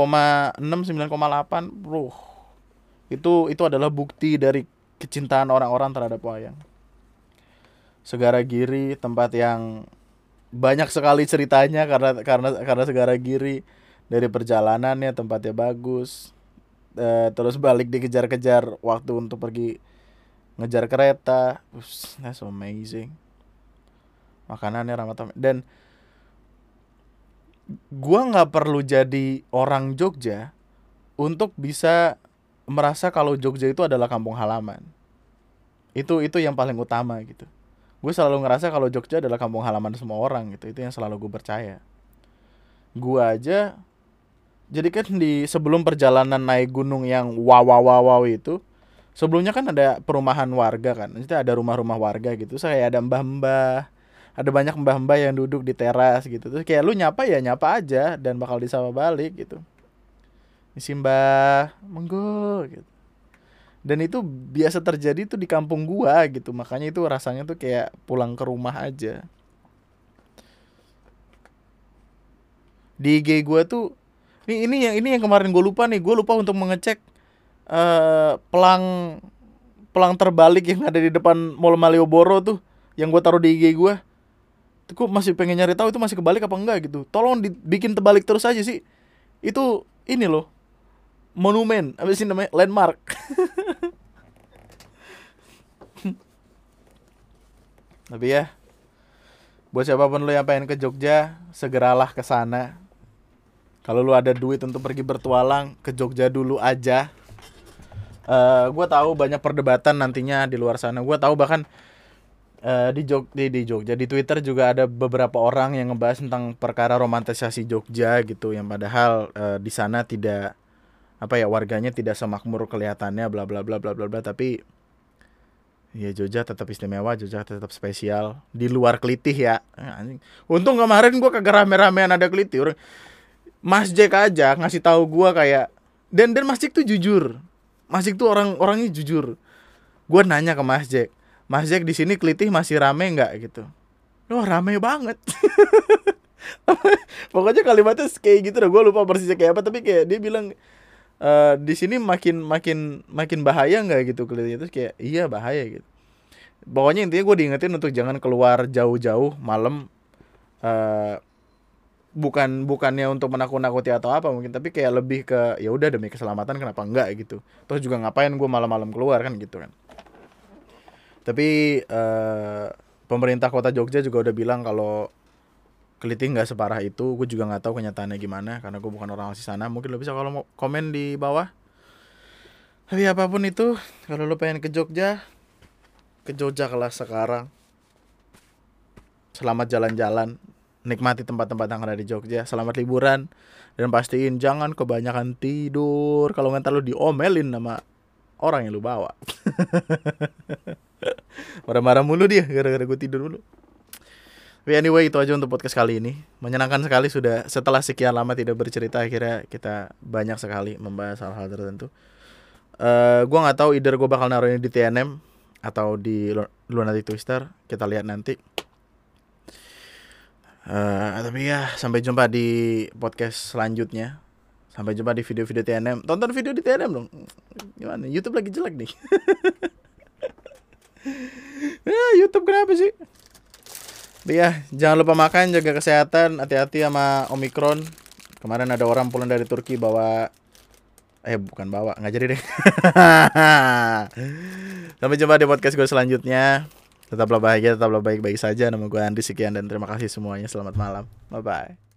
A: 9,8 bro itu itu adalah bukti dari kecintaan orang-orang terhadap wayang. Segara Giri tempat yang banyak sekali ceritanya karena karena karena Segara Giri dari perjalanannya tempatnya bagus e, terus balik dikejar-kejar waktu untuk pergi ngejar kereta. Ush, that's amazing. Makanannya ramah tamah. Dan gua nggak perlu jadi orang Jogja untuk bisa merasa kalau Jogja itu adalah kampung halaman. Itu itu yang paling utama gitu. Gue selalu ngerasa kalau Jogja adalah kampung halaman semua orang gitu. Itu yang selalu gue percaya. Gue aja jadi kan di sebelum perjalanan naik gunung yang wow wow wow, wow itu sebelumnya kan ada perumahan warga kan itu ada rumah-rumah warga gitu. Saya ada mbah-mbah ada banyak mbah-mbah yang duduk di teras gitu. Terus kayak lu nyapa ya nyapa aja dan bakal disapa balik gitu. Isi mbah monggo gitu. Dan itu biasa terjadi tuh di kampung gua gitu. Makanya itu rasanya tuh kayak pulang ke rumah aja. Di IG gua tuh ini ini yang ini yang kemarin gue lupa nih. Gue lupa untuk mengecek uh, pelang pelang terbalik yang ada di depan Mall Malioboro tuh yang gue taruh di IG gue gue masih pengen nyari tahu itu masih kebalik apa enggak gitu. Tolong dibikin terbalik terus aja sih. Itu ini loh monumen. Apa sih namanya? Landmark. Tapi ya buat siapa pun lo yang pengen ke Jogja segeralah ke sana kalau lu ada duit untuk pergi bertualang ke Jogja dulu aja uh, gue tahu banyak perdebatan nantinya di luar sana. Gue tahu bahkan uh, di Jog di, di Jogja di Twitter juga ada beberapa orang yang ngebahas tentang perkara romantisasi Jogja gitu yang padahal uh, di sana tidak apa ya warganya tidak semakmur kelihatannya bla bla bla bla bla bla. Tapi ya Jogja tetap istimewa Jogja tetap spesial. Di luar kelitih ya. Untung kemarin gua kagak rame-ramean ada kelitih Mas Jack aja ngasih tahu gua kayak dan dan Mas Jack tuh jujur. Mas Jack tuh orang orangnya jujur. Gua nanya ke Mas Jack Mas Jack di sini kelitih masih rame nggak? Gitu. Oh rame banget. Pokoknya kalimatnya kayak gitu dah gue lupa persisnya kayak apa tapi kayak dia bilang uh, di sini makin makin makin bahaya nggak? Gitu kelihatan itu kayak iya bahaya gitu. Pokoknya intinya gue diingetin untuk jangan keluar jauh-jauh malam uh, bukan bukannya untuk menakut-nakuti atau apa mungkin tapi kayak lebih ke ya udah demi keselamatan kenapa enggak gitu. Terus juga ngapain gue malam-malam keluar kan gitu kan. Tapi uh, pemerintah kota Jogja juga udah bilang kalau Keliti nggak separah itu gue juga nggak tahu kenyataannya gimana karena gue bukan orang asli sana. Mungkin lo bisa kalau mau komen di bawah. Tapi apa pun itu kalau lo pengen ke Jogja ke Jogja kelas sekarang. Selamat jalan-jalan nikmati tempat-tempat yang ada di Jogja selamat liburan dan pastiin jangan kebanyakan tidur kalau nggak lo diomelin sama orang yang lo bawa marah-marah mulu dia gara-gara gue tidur mulu tapi anyway itu aja untuk podcast kali ini. Menyenangkan sekali sudah setelah sekian lama tidak bercerita akhirnya kita banyak sekali membahas hal-hal tertentu. Uh, gua nggak tahu either gue bakal naruh ini di TNM atau di Lunatic Twister. Kita lihat nanti. Uh, tapi ya sampai jumpa di podcast selanjutnya. Sampai jumpa di video-video TNM. Tonton video di TNM dong. Gimana? YouTube lagi jelek nih. ya, YouTube kenapa sih? ya, jangan lupa makan, jaga kesehatan, hati-hati sama Omikron. Kemarin ada orang pulang dari Turki bawa eh bukan bawa, nggak jadi deh. Sampai jumpa di podcast gue selanjutnya. Tetaplah bahagia, tetaplah baik-baik saja. Nama gue Andi sekian dan terima kasih semuanya. Selamat malam. Bye bye.